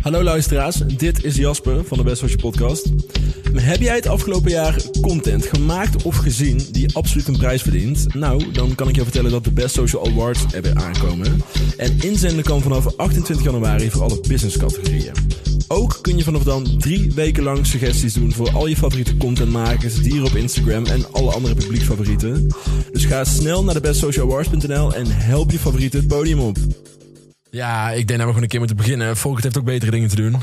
Hallo luisteraars, dit is Jasper van de Best Social Podcast. Heb jij het afgelopen jaar content gemaakt of gezien die absoluut een prijs verdient? Nou, dan kan ik je vertellen dat de Best Social Awards er weer aankomen. En inzenden kan vanaf 28 januari voor alle business categorieën. Ook kun je vanaf dan drie weken lang suggesties doen voor al je favoriete contentmakers, dieren op Instagram en alle andere publieksfavorieten. Dus ga snel naar de bestsocialawards.nl en help je favorieten het podium op. Ja, ik denk dat we gewoon een keer moeten beginnen. Volkert heeft ook betere dingen te doen.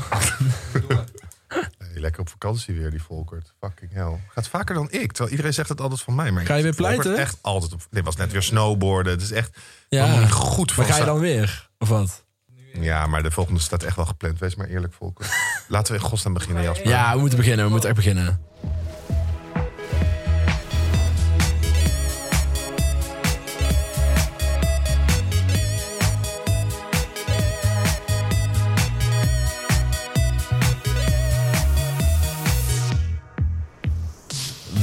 Hey, lekker op vakantie weer, die Volkert. Fucking hell. Gaat vaker dan ik. Terwijl iedereen zegt het altijd van mij. Maar Ga je weer Volkert pleiten? Echt altijd op. Dit was net weer snowboarden. Het is echt Ja, goed van maar ga je dan weer? Of wat? Ja, maar de volgende staat echt wel gepland. Wees maar eerlijk, Volkert. Laten we in godsnaam beginnen, Jasper. Ja, we moeten beginnen. We moeten echt beginnen.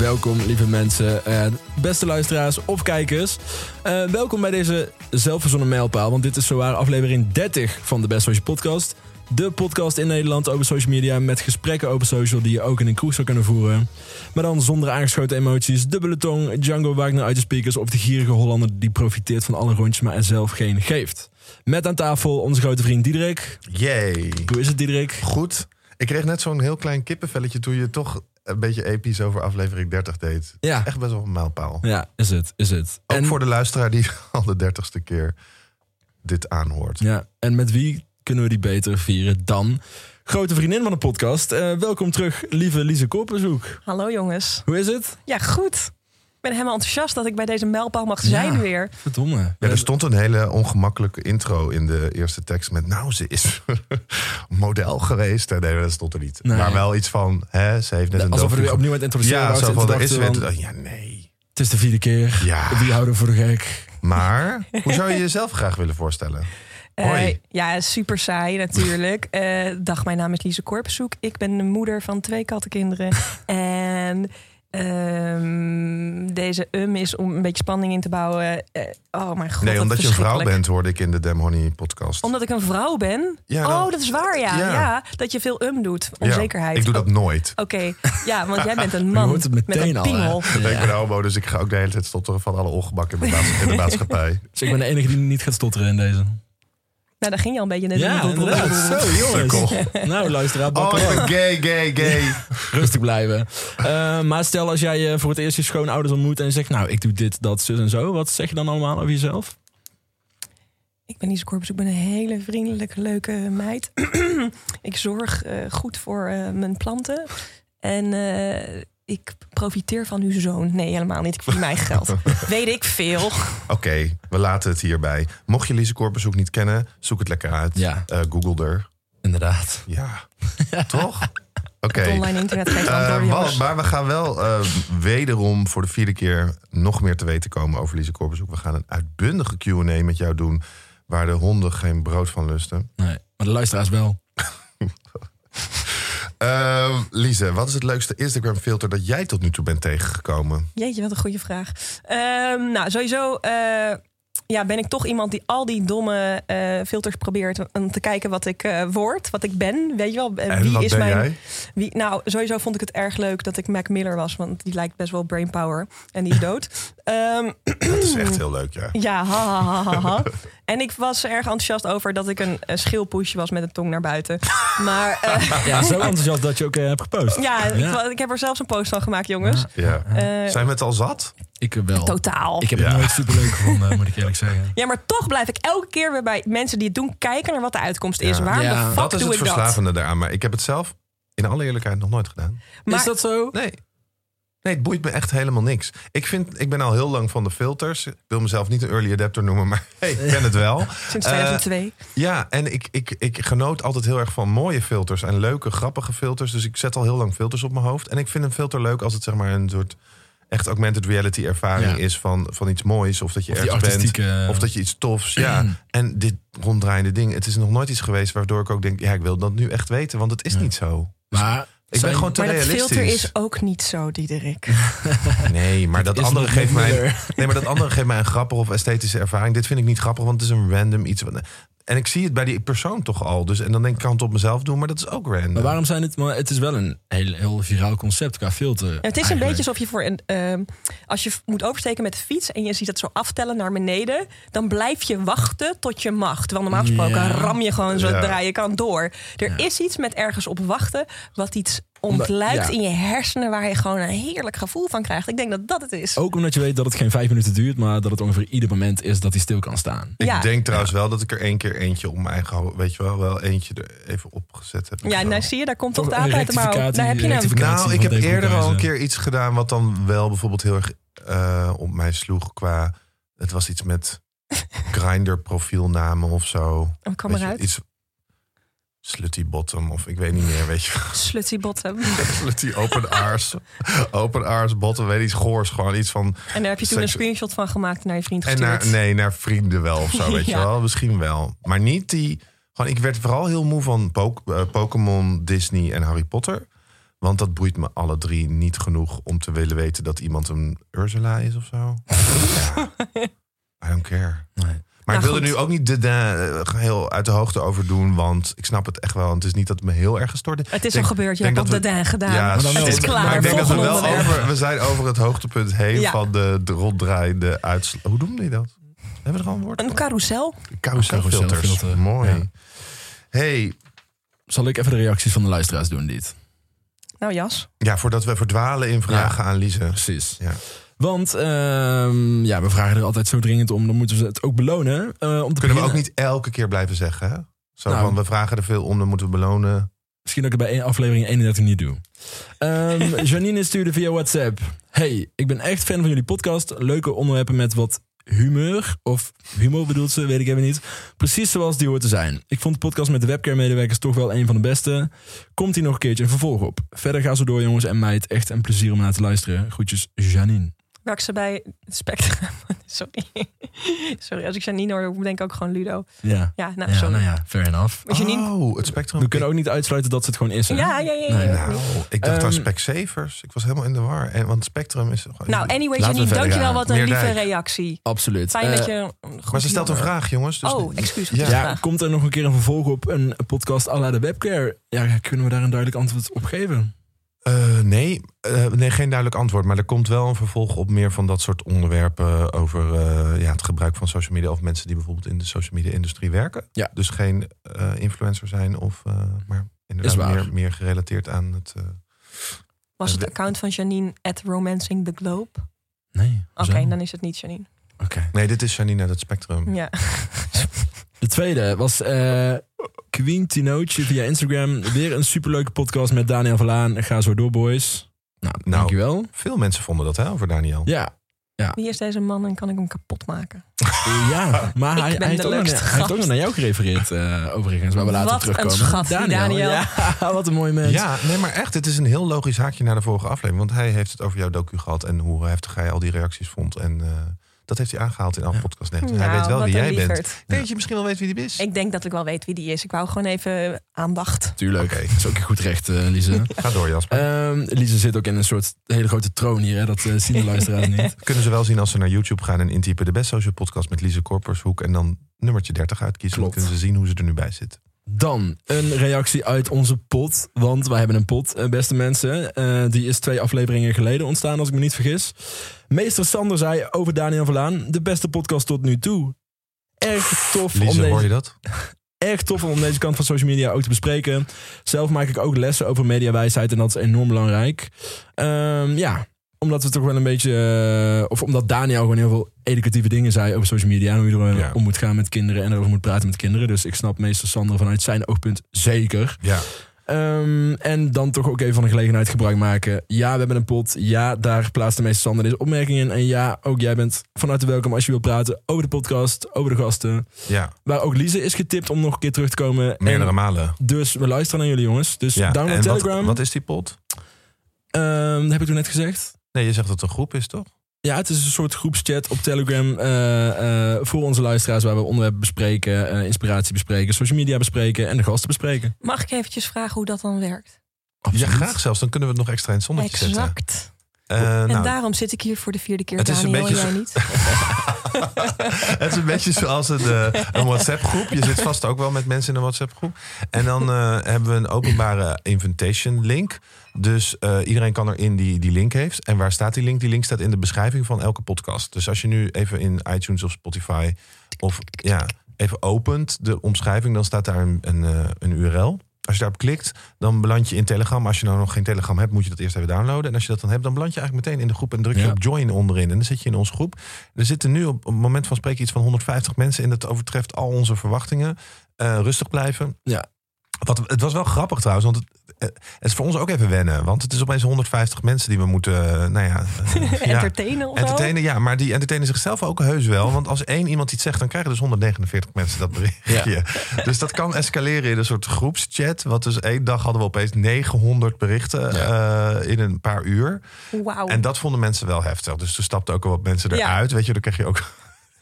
Welkom, lieve mensen, eh, beste luisteraars of kijkers. Eh, welkom bij deze zelfverzonnen mijlpaal, want dit is zowaar aflevering 30 van de Best Social Podcast. De podcast in Nederland over social media met gesprekken over social die je ook in een kroeg zou kunnen voeren. Maar dan zonder aangeschoten emoties, dubbele tong, Django Wagner uit de speakers of de gierige Hollander die profiteert van alle rondjes, maar er zelf geen geeft. Met aan tafel onze grote vriend Diederik. Yay. Hoe is het, Diederik? Goed. Ik kreeg net zo'n heel klein kippenvelletje toen je toch een beetje episch over aflevering 30 deed. Ja. Echt best wel een mijlpaal. Ja, is het, is het. Ook voor de luisteraar die al de dertigste keer dit aanhoort. Ja, en met wie kunnen we die beter vieren dan grote vriendin van de podcast? Eh, welkom terug, lieve Lise Koppenzoek. Hallo jongens. Hoe is het? Ja, goed. Ik ben helemaal enthousiast dat ik bij deze mijlpaal mag zijn Ja. weer. Verdomme. Ja, er stond een hele ongemakkelijke intro in de eerste tekst met... nou, ze is model geweest. Nee, dat stond er niet. Nee. Maar wel iets van, hè, ze heeft net een Alsof we weer opnieuw het introduceren Ja, zo van, er is weer... van, Ja, nee. Het is de vierde keer. Ja. Wie houden voor de gek? Maar, hoe zou je jezelf graag willen voorstellen? Eh, Hoi. ja, super saai natuurlijk. Eh, dag, mijn naam is Lise Korpszoek. Ik ben de moeder van twee kattenkinderen. en ehm, deze um is om een beetje spanning in te bouwen. Eh, oh mijn god, Nee, omdat je een vrouw bent, hoorde ik in de Dem Honey podcast. Omdat ik een vrouw ben? Ja, dan- oh, dat is waar, ja. Ja. ja. dat je veel um doet. Ja, Onzekerheid. ik doe dat Oh, nooit. Oké, ja, want jij bent een Je man hoort het met meteen een al. Ik ben homo, dus ik ga ook de hele tijd stotteren van alle ongemak in de, maats- in de maatschappij. Dus ik ben de enige die niet gaat stotteren in deze. Nou, daar ging je al een beetje. Ja, inderdaad. Zo, jongens. Nou, luisteraar, Oh, bakken ik op. ben gay, gay, gay. rustig blijven. Eh, maar stel als jij eh, voor het eerst je schoonouders ontmoet en je zegt... nou, ik doe dit, dat, zus en zo. Wat zeg je dan allemaal over jezelf? Ik ben Lise Korpus, ik ben een hele vriendelijke, leuke meid. ik zorg eh, goed voor eh, mijn planten. En eh, ik profiteer van uw zoon. Nee, helemaal niet. Ik verdien mijn eigen geld. Weet ik veel. Oké, we laten het hierbij. Mocht je Lise Korpenzoek niet kennen, zoek het lekker uit. Ja. Eh, Google er. Inderdaad. Ja, toch? Oké. Het online internet geeft Eh, antwoorden, maar we gaan wel eh, wederom voor de vierde keer nog meer te weten komen over Lise. We gaan een uitbundige Q&A met jou doen, waar de honden geen brood van lusten. Nee, maar de luisteraars wel. Eh, Lise, wat is het leukste Instagram filter dat jij tot nu toe bent tegengekomen? Jeetje, wat een goede vraag. Ehm, nou, sowieso eh, ja, ben ik toch iemand die al die domme eh, filters probeert om te kijken wat ik eh, word, wat ik ben. Weet je wel, eh, En wie wat is ben mijn. jij? Wie, nou, sowieso vond ik het erg leuk dat ik Mac Miller was, want die lijkt best wel brainpower en die is dood. Ehm, Dat is echt heel leuk, ja. ja, ha, ha, ha, ha, ha. En ik was erg enthousiast over dat ik een, een schilpoesje was met een tong naar buiten. Maar eh, Ja, zo enthousiast dat je ook hebt gepost. ja, ik, Ja. ik heb er zelfs een post van gemaakt, jongens. ja. Zijn we het al zat? Ik wel. Totaal. Ik heb Ja. het nooit superleuk gevonden, moet ik eerlijk zeggen. Ja, maar toch blijf ik elke keer weer bij mensen die het doen kijken naar wat de uitkomst is. Ja. Waarom Ja, de fuck Dat is doe het ik dat? verslavende daaraan. Maar ik heb het zelf in alle eerlijkheid nog nooit gedaan. Maar- is dat zo? Nee. Nee, het boeit me echt helemaal niks. Ik, vind, ik ben al heel lang van de filters. Ik wil mezelf niet een early adapter noemen, maar hey, ik ken het wel. Sinds Eh, 2002. Ja, en ik, ik, ik genoot altijd heel erg van mooie filters en leuke, grappige filters. Dus ik zet al heel lang filters op mijn hoofd. En ik vind een filter leuk als het zeg maar een soort echt augmented reality ervaring Ja. is van, van iets moois. Of dat je Of die ergens bent. artistieke... Of dat je iets tofs. Ja. En dit ronddraaiende ding. Het is nog nooit iets geweest waardoor ik ook denk, ja, ik wil dat nu echt weten, want het is Ja. niet zo. Maar Ik ben gewoon te Maar dat realistisch. filter is ook niet zo, Diederik. Nee, maar dat is andere, geeft mij, nee, maar dat andere geeft mij een grappige of esthetische ervaring. Dit vind ik niet grappig, want het is een random iets. En ik zie het bij die persoon toch al. Dus, en dan denk ik, kan het op mezelf doen, maar dat is ook random. Maar waarom zijn het... Maar het is wel een heel, heel viraal concept qua filter. Ja, het is een beetje alsof je voor een. ehm, als je moet oversteken met de fiets en je ziet het zo aftellen naar beneden, dan blijf je wachten tot je mag. Terwijl normaal gesproken Ja. ram je gewoon zo Ja. draaien kan door. Er is iets met ergens op wachten wat iets ontluikt ja. in je hersenen waar je gewoon een heerlijk gevoel van krijgt. Ik denk dat dat het is. Ook omdat je weet dat het geen vijf minuten duurt, maar dat het ongeveer ieder moment is dat hij stil kan staan. Ik Ja. denk trouwens wel dat ik er één keer eentje op mijn eigen, weet je wel, wel eentje er even opgezet heb. Ja, nou zie je, daar komt toch de een aap uit de mouw. rectificatie- Daar heb je hem. rectificatie. Nou, ik heb eerder al een keer iets gedaan wat dan wel bijvoorbeeld heel erg eh, op mij sloeg qua. Het was iets met grinder profielnamen of zo. Oh, kom Weet je, eruit. Iets slutty bottom of ik weet niet meer, weet je. Slutty bottom. slutty open arse. open arse bottom, weet je, iets goors. Gewoon iets van... En daar heb je toen een screenshot van gemaakt en naar je vriend En gestuurd. naar, nee, naar vrienden wel of zo, weet je wel. Misschien wel. Maar niet die... Gewoon, ik werd vooral heel moe van eh, Pokémon, Disney en Harry Potter. Want dat boeit me alle drie niet genoeg om te willen weten dat iemand een Ursula is of zo. ja. I don't care. Nee. Maar Nou, ik wil er nu ook niet de, de, eh, heel uit de hoogte over doen. Want ik snap het echt wel. Want het is niet dat het me heel erg gestoord is. Het is Denk- al gebeurd, je denk hebt op dat de daan gedaan. Ja, Maar dan het wel- is klaar. Maar ik denk dat we wel over... We zijn over het hoogtepunt heen Ja. van de, de ronddraaiende uitslag. Hoe noemde je dat? Hebben we er al een woord Een carousel. Carouselfilters. carouselfilter. Mooi. Ja. Hey, Zal ik even de reacties van de luisteraars doen, dit? Nou, Jas. ja, voordat we verdwalen in vragen aan Lise. Precies. Ja. Want ehm, ja, we vragen er altijd zo dringend om. Dan moeten we het ook belonen. Eh, om te Kunnen we ook niet elke keer blijven zeggen, hè? Zo Nou. van, we vragen er veel om, dan moeten we belonen. Misschien dat ik het bij één aflevering 31 niet doe. Ehm, Janine stuurde via WhatsApp. Hey, ik ben echt fan van jullie podcast. Leuke onderwerpen met wat humeur. Of humor bedoelt ze, weet ik even niet. Precies zoals die hoort te zijn. Ik vond de podcast met de webcare-medewerkers toch wel een van de beste. Komt hier nog een keertje een vervolg op. Verder ga zo door, jongens en meid. Echt een plezier om naar te luisteren. Groetjes, Janine. Werk ze bij het Spectrum. sorry. sorry, als ik Janine hoor, denk ik ook gewoon Ludo. Ja, Ja, nou, ja sorry. nou ja, fair enough. Janine. Oh, het spectrum. We kunnen ook niet uitsluiten dat ze het gewoon is. Hè? Ja, ja, ja. ja. Nee, Nou, ik dacht aan Ehm, Specsavers. Ik was helemaal in de war. En, want Spectrum is... gewoon- Nou, anyway, Laten Janine, dankjewel. gaan. Wat een lieve reactie. Absoluut. Fijn Eh, dat je... een goed maar ze stelt een vraag, jongens. Dus Oh, excuus. Ja. Ja, komt er nog een keer een vervolg op een podcast à la de webcare? Ja, kunnen we daar een duidelijk antwoord op geven? Eh, nee, eh, nee, geen duidelijk antwoord. Maar er komt wel een vervolg op meer van dat soort onderwerpen over eh, ja, het gebruik van social media. Of mensen die bijvoorbeeld in de social media industrie werken. Ja. Dus geen eh, influencer zijn, of, eh, maar inderdaad meer, meer gerelateerd aan het. eh, Was het account van Janine at Romancing the Globe? Nee. Oké, dan is het niet Janine. Oké. Nee, dit is Janine uit het Spectrum. Ja. De tweede was eh Queen Tinootje via Instagram. Weer een superleuke podcast met Daniel Verlaan. Ga zo door, boys. Nou, Nou. dankjewel. Veel mensen vonden dat hè, over Daniel. Ja, Wie is deze man en kan ik hem kapot maken? ja maar hij, hij, heeft ook nog, leukste hij heeft ook nog naar jou gerefereerd, eh, overigens. Waar we later Wat terugkomen. een schat, Daniel. Ja, wat een mooi mens. Ja, nee, maar echt, het is een heel logisch haakje naar de vorige aflevering. Want hij heeft het over jouw docu gehad en hoe heftig hij al die reacties vond. En eh, dat heeft hij aangehaald in alle podcast. Nee, hij Nou, weet wel wie jij bent. dat je misschien wel weet wie die is? Ik denk dat ik wel weet wie die is. Ik wou gewoon even aandacht. Tuurlijk. Dat is ook goed recht, eh Lise. Ga door, Jasper. Ehm Lise zit ook in een soort hele grote troon hier. Hè? Dat eh, zien de luisteraars niet. Kunnen ze wel zien als ze naar YouTube gaan en intypen de Best Social Podcast met Lise Korpershoek en dan nummertje 30 uitkiezen. Klopt. Dan kunnen ze zien hoe ze er nu bij zit. Dan een reactie uit onze pot. Want wij hebben een pot, eh, beste mensen. Eh, die is twee afleveringen geleden ontstaan, als ik me niet vergis. Meester Sander zei over Daniel Verlaan... de beste podcast tot nu toe. Erg tof, om Lise, hoor je deze, dat? erg tof om deze kant van social media ook te bespreken. Zelf maak ik ook lessen over mediawijsheid en dat is enorm belangrijk. Ehm, ja, omdat we toch wel een beetje... eh, of omdat Daniel gewoon heel veel educatieve dingen zei over social media... en hoe je er Ja. om moet gaan met kinderen en erover moet praten met kinderen. Dus ik snap meester Sander vanuit zijn oogpunt zeker. Ja. Ehm, en dan toch ook even van de gelegenheid gebruik maken. Ja, we hebben een pot. Ja, daar plaatst de meester Sander deze opmerking in. En ja, ook jij bent van harte welkom als je wilt praten over de podcast, over de gasten. ja, Waar ook Lise is getipt om nog een keer terug te komen. meerdere En malen. dus we luisteren naar jullie jongens. Dus Ja. download En Telegram. wat is die pot? Ehm, dat heb ik toen net gezegd. Nee, je zegt dat het een groep is, toch? Ja, het is een soort groepschat op Telegram eh, eh, voor onze luisteraars... waar we onderwerpen bespreken, eh, inspiratie bespreken, social media bespreken en de gasten bespreken. Mag ik eventjes vragen hoe dat dan werkt? Ja, graag zelfs. Dan kunnen we het nog extra in het zonnetje zetten. Exact. Eh, En nou, daarom zit ik hier voor de vierde keer, Het is een beetje jij niet. Het is een beetje zoals een, een WhatsApp-groep. Je zit vast ook wel met mensen in een WhatsApp-groep. En dan eh, hebben we een openbare invitation-link. Dus eh, iedereen kan erin die die link heeft. En waar staat die link? Die link staat in de beschrijving van elke podcast. Dus als je nu even in iTunes of Spotify of ja, even opent de omschrijving, dan staat daar een, een, eh, een URL. Als je daarop klikt, dan beland je in Telegram. Als je nou nog geen Telegram hebt, moet je dat eerst even downloaden. En als je dat dan hebt, dan beland je eigenlijk meteen in de groep en druk je Ja. op join onderin. En dan zit je in onze groep. Er zitten nu op, op het moment van spreken iets van 150 mensen in. Dat overtreft al onze verwachtingen. Eh, rustig blijven. Ja. Wat, het was wel grappig trouwens, want het, eh, het is voor ons ook even wennen. Want het is opeens 150 mensen die we moeten, eh, nou ja... eh, ja, Entertainen zo? Entertainen, ja, maar die entertainen zichzelf ook heus wel. Want als één iemand iets zegt, dan krijgen dus 149 mensen dat berichtje. Dus dat kan escaleren in een soort groepschat. Want dus één dag hadden we opeens 900 berichten eh, in een paar uur. Wauw. En dat vonden mensen wel heftig. Dus toen stapten ook al wat mensen Ja. eruit. Weet je, dan krijg je ook...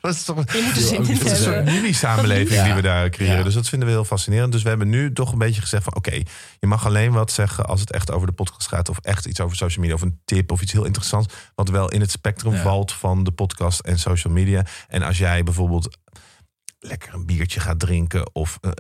Dat is toch een, mini-samenleving Ja. die we daar creëren. Ja. Dus dat vinden we heel fascinerend. Dus we hebben nu toch een beetje gezegd van... oké, je mag alleen wat zeggen als het echt over de podcast gaat... of echt iets over social media of een tip of iets heel interessants... wat wel in het spectrum Ja. valt van de podcast en social media. En als jij bijvoorbeeld lekker een biertje gaat drinken... of eh,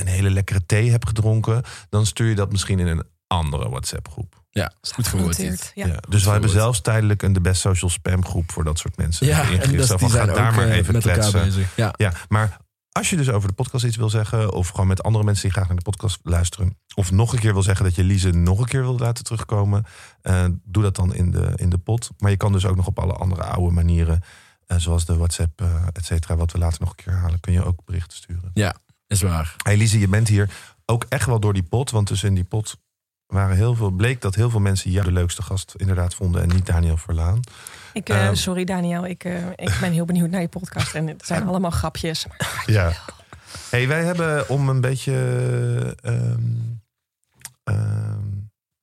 een hele lekkere thee hebt gedronken... dan stuur je dat misschien in een andere WhatsApp-groep. Ja, is goed. Genoteerd, Ja. Ja. Dus we hebben zelfs tijdelijk een de best social spam groep... voor dat soort mensen Ja, ingericht. en dat, Zo die van, zijn ga ook daar maar eh, even met elkaar kletsen. bezig. Ja. Ja, maar als je dus over de podcast iets wil zeggen... of gewoon met andere mensen die graag naar de podcast luisteren... of nog een keer wil zeggen dat je Lise nog een keer wil laten terugkomen... eh, doe dat dan in de, in de pot. Maar je kan dus ook nog op alle andere oude manieren... eh, zoals de WhatsApp, et cetera, wat we later nog een keer halen... kun je ook berichten sturen. Is waar. Hey Lise, je bent hier ook echt wel door die pot. Want dus in die pot waren heel veel, bleek dat heel veel mensen jou de leukste gast inderdaad vonden... en niet Daniel Verlaan. Ik, eh, Ehm. sorry Daniel, ik, eh, ik ben heel benieuwd naar je podcast. En het zijn allemaal grapjes. Maar Ja. Hey, wij hebben om een beetje ehm, ehm,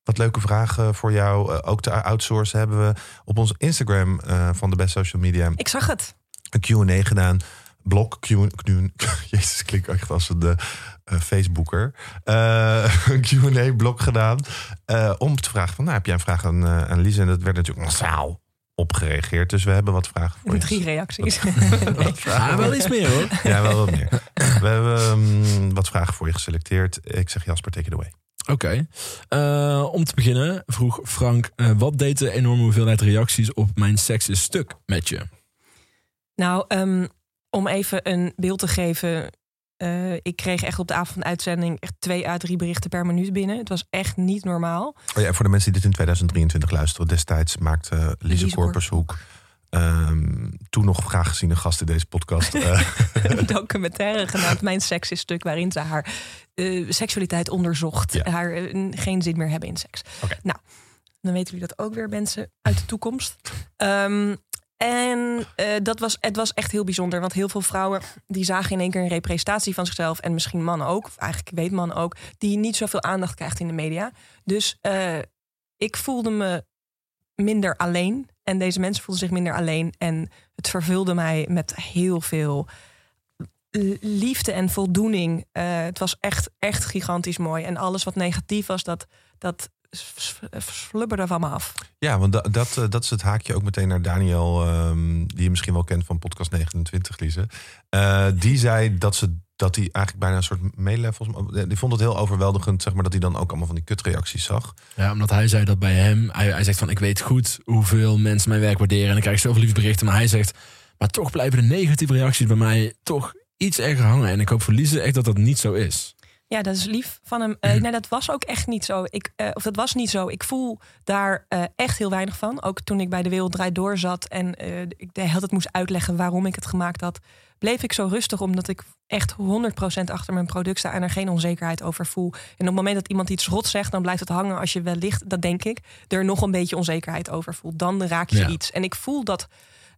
wat leuke vragen voor jou eh, ook te outsourcen, hebben we op onze Instagram van de Best Social Media ik zag het. een Q&A gedaan. Blok Q, Q Jezus, klinkt echt als een Facebooker. Eh, een Q&A-blok gedaan eh, om te vragen van, nou, heb jij een vraag aan, eh aan Lise? En dat werd natuurlijk massaal op gereageerd. Dus we hebben wat vragen voor je. Drie reacties. Ja, wel iets meer hoor. Ja, wel wat meer. We hebben ehm, wat vragen voor je geselecteerd. Ik zeg Jasper, take it away. Oké. Eh, om te beginnen vroeg Frank... eh, wat deed de enorme hoeveelheid reacties op mijn seks is stuk met je? Nou, ehm, om even een beeld te geven. Eh, ik kreeg echt op de avond van de uitzending echt twee à drie berichten per minuut binnen. Het was echt niet normaal. Oh ja, voor de mensen die dit in 2023 luisteren. Destijds maakte Lise Lise Korpershoek... ehm, toen nog graag geziene gast in deze podcast. eh, een documentaire genaamd Mijn Seks is Stuk, waarin ze haar eh, seksualiteit onderzocht. Ja. Haar eh, geen zin meer hebben in seks. Nou, dan weten jullie dat ook weer, mensen uit de toekomst. Ehm, en eh, dat was, het was echt heel bijzonder. Want heel veel vrouwen die zagen in één keer een representatie van zichzelf. En misschien mannen ook, eigenlijk weet mannen ook, die niet zoveel aandacht krijgt in de media. Dus eh, ik voelde me minder alleen. En deze mensen voelden zich minder alleen. En het vervulde mij met heel veel liefde en voldoening. Eh, het was echt, echt gigantisch mooi. En alles wat negatief was, dat, dat slubberde van me af. ja, want da- dat, eh, dat is het haakje ook meteen naar Daniel... ehm, die je misschien wel kent van podcast 29, Lise. Eh, die zei dat ze dat hij eigenlijk bijna een soort meelevels... Die vond het heel overweldigend, zeg maar, dat hij dan ook allemaal van die kutreacties zag. Ja, omdat hij zei dat bij hem... Hij, hij zegt van, ik weet goed hoeveel mensen mijn werk waarderen... en ik krijg zoveel lieve berichten. Maar hij zegt, maar toch blijven de negatieve reacties bij mij... toch iets erger hangen. En ik hoop voor Lise echt dat dat niet zo is. Ja, dat is lief van hem. Eh, nee, dat was ook echt niet zo. Ik, eh, of dat was niet zo. Ik voel daar eh, echt heel weinig van. Ook toen ik bij de Wereld Draait Door zat en ik de hele tijd moest uitleggen waarom ik het gemaakt had, bleef ik zo rustig omdat ik echt 100% achter mijn product sta en er geen onzekerheid over voel. En op het moment dat iemand iets rot zegt, dan blijft het hangen als je wellicht, dat denk ik, er nog een beetje onzekerheid over voelt. Dan raak je Ja. iets. En ik voel dat.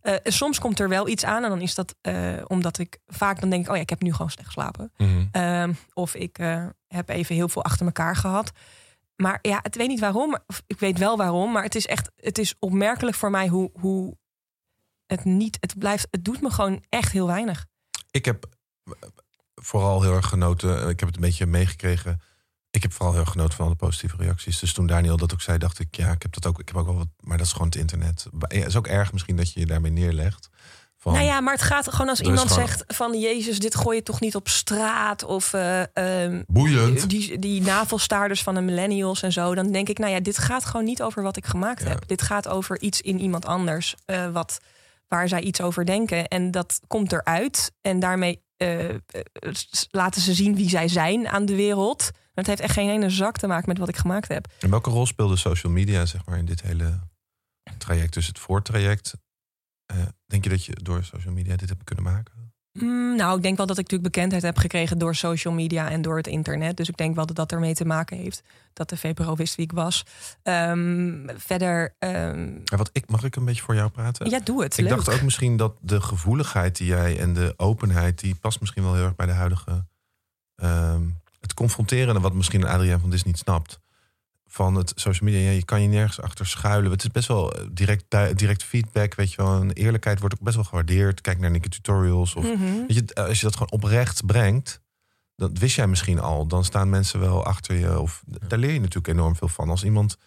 Eh, soms komt er wel iets aan en dan is dat eh, omdat ik vaak dan denk ik, oh ja, ik heb nu gewoon slecht geslapen. Ehm, of ik eh, heb even heel veel achter elkaar gehad. Maar ja, ik weet niet waarom. Of ik weet wel waarom. Maar het is echt, het is opmerkelijk voor mij hoe, hoe het niet, het blijft, het doet me gewoon echt heel weinig. Ik heb vooral heel erg genoten. Ik heb het een beetje meegekregen. Ik heb vooral heel genoten van alle positieve reacties. Dus toen Daniel dat ook zei, dacht ik, ja, ik heb dat ook. Ik heb ook wel wat, maar dat is gewoon het internet. Ja, het is ook erg misschien dat je je daarmee neerlegt. Van, Nou ja, maar het gaat gewoon als iemand gewoon- zegt van Jezus, dit gooi je toch niet op straat of eh, ehm, Boeiend. die, die navelstaarders van de millennials en zo, dan denk ik, nou ja, dit gaat gewoon niet over wat ik gemaakt Ja. heb. Dit gaat over iets in iemand anders, eh, wat, waar zij iets over denken. En dat komt eruit. En daarmee eh, laten ze zien wie zij zijn aan de wereld. Maar het heeft echt geen ene zak te maken met wat ik gemaakt heb. En welke rol speelde social media zeg maar, in dit hele traject? Dus het voortraject. Eh, denk je dat je door social media dit hebt kunnen maken? Mm, nou, ik denk wel dat ik natuurlijk bekendheid heb gekregen door social media en door het internet. Dus ik denk wel dat dat ermee te maken heeft. Dat de VPRO wist wie ik was. Ehm, verder, ehm, wat ik, mag ik een beetje voor jou praten? ja, doe het. ik Leuk. dacht ook misschien dat de gevoeligheid die jij en de openheid, die past misschien wel heel erg bij de huidige. ehm, het confronterende, wat misschien Adriaan van Dis niet snapt. Van het social media, ja, je kan je nergens achter schuilen. Het is best wel eh, direct, direct feedback, weet je wel. En eerlijkheid wordt ook best wel gewaardeerd. Kijk naar Nikke Tutorials. Of, Mhm. weet je, als je dat gewoon oprecht brengt, dat wist jij misschien al. Dan staan mensen wel achter je. Of daar leer je natuurlijk enorm veel van. Als iemand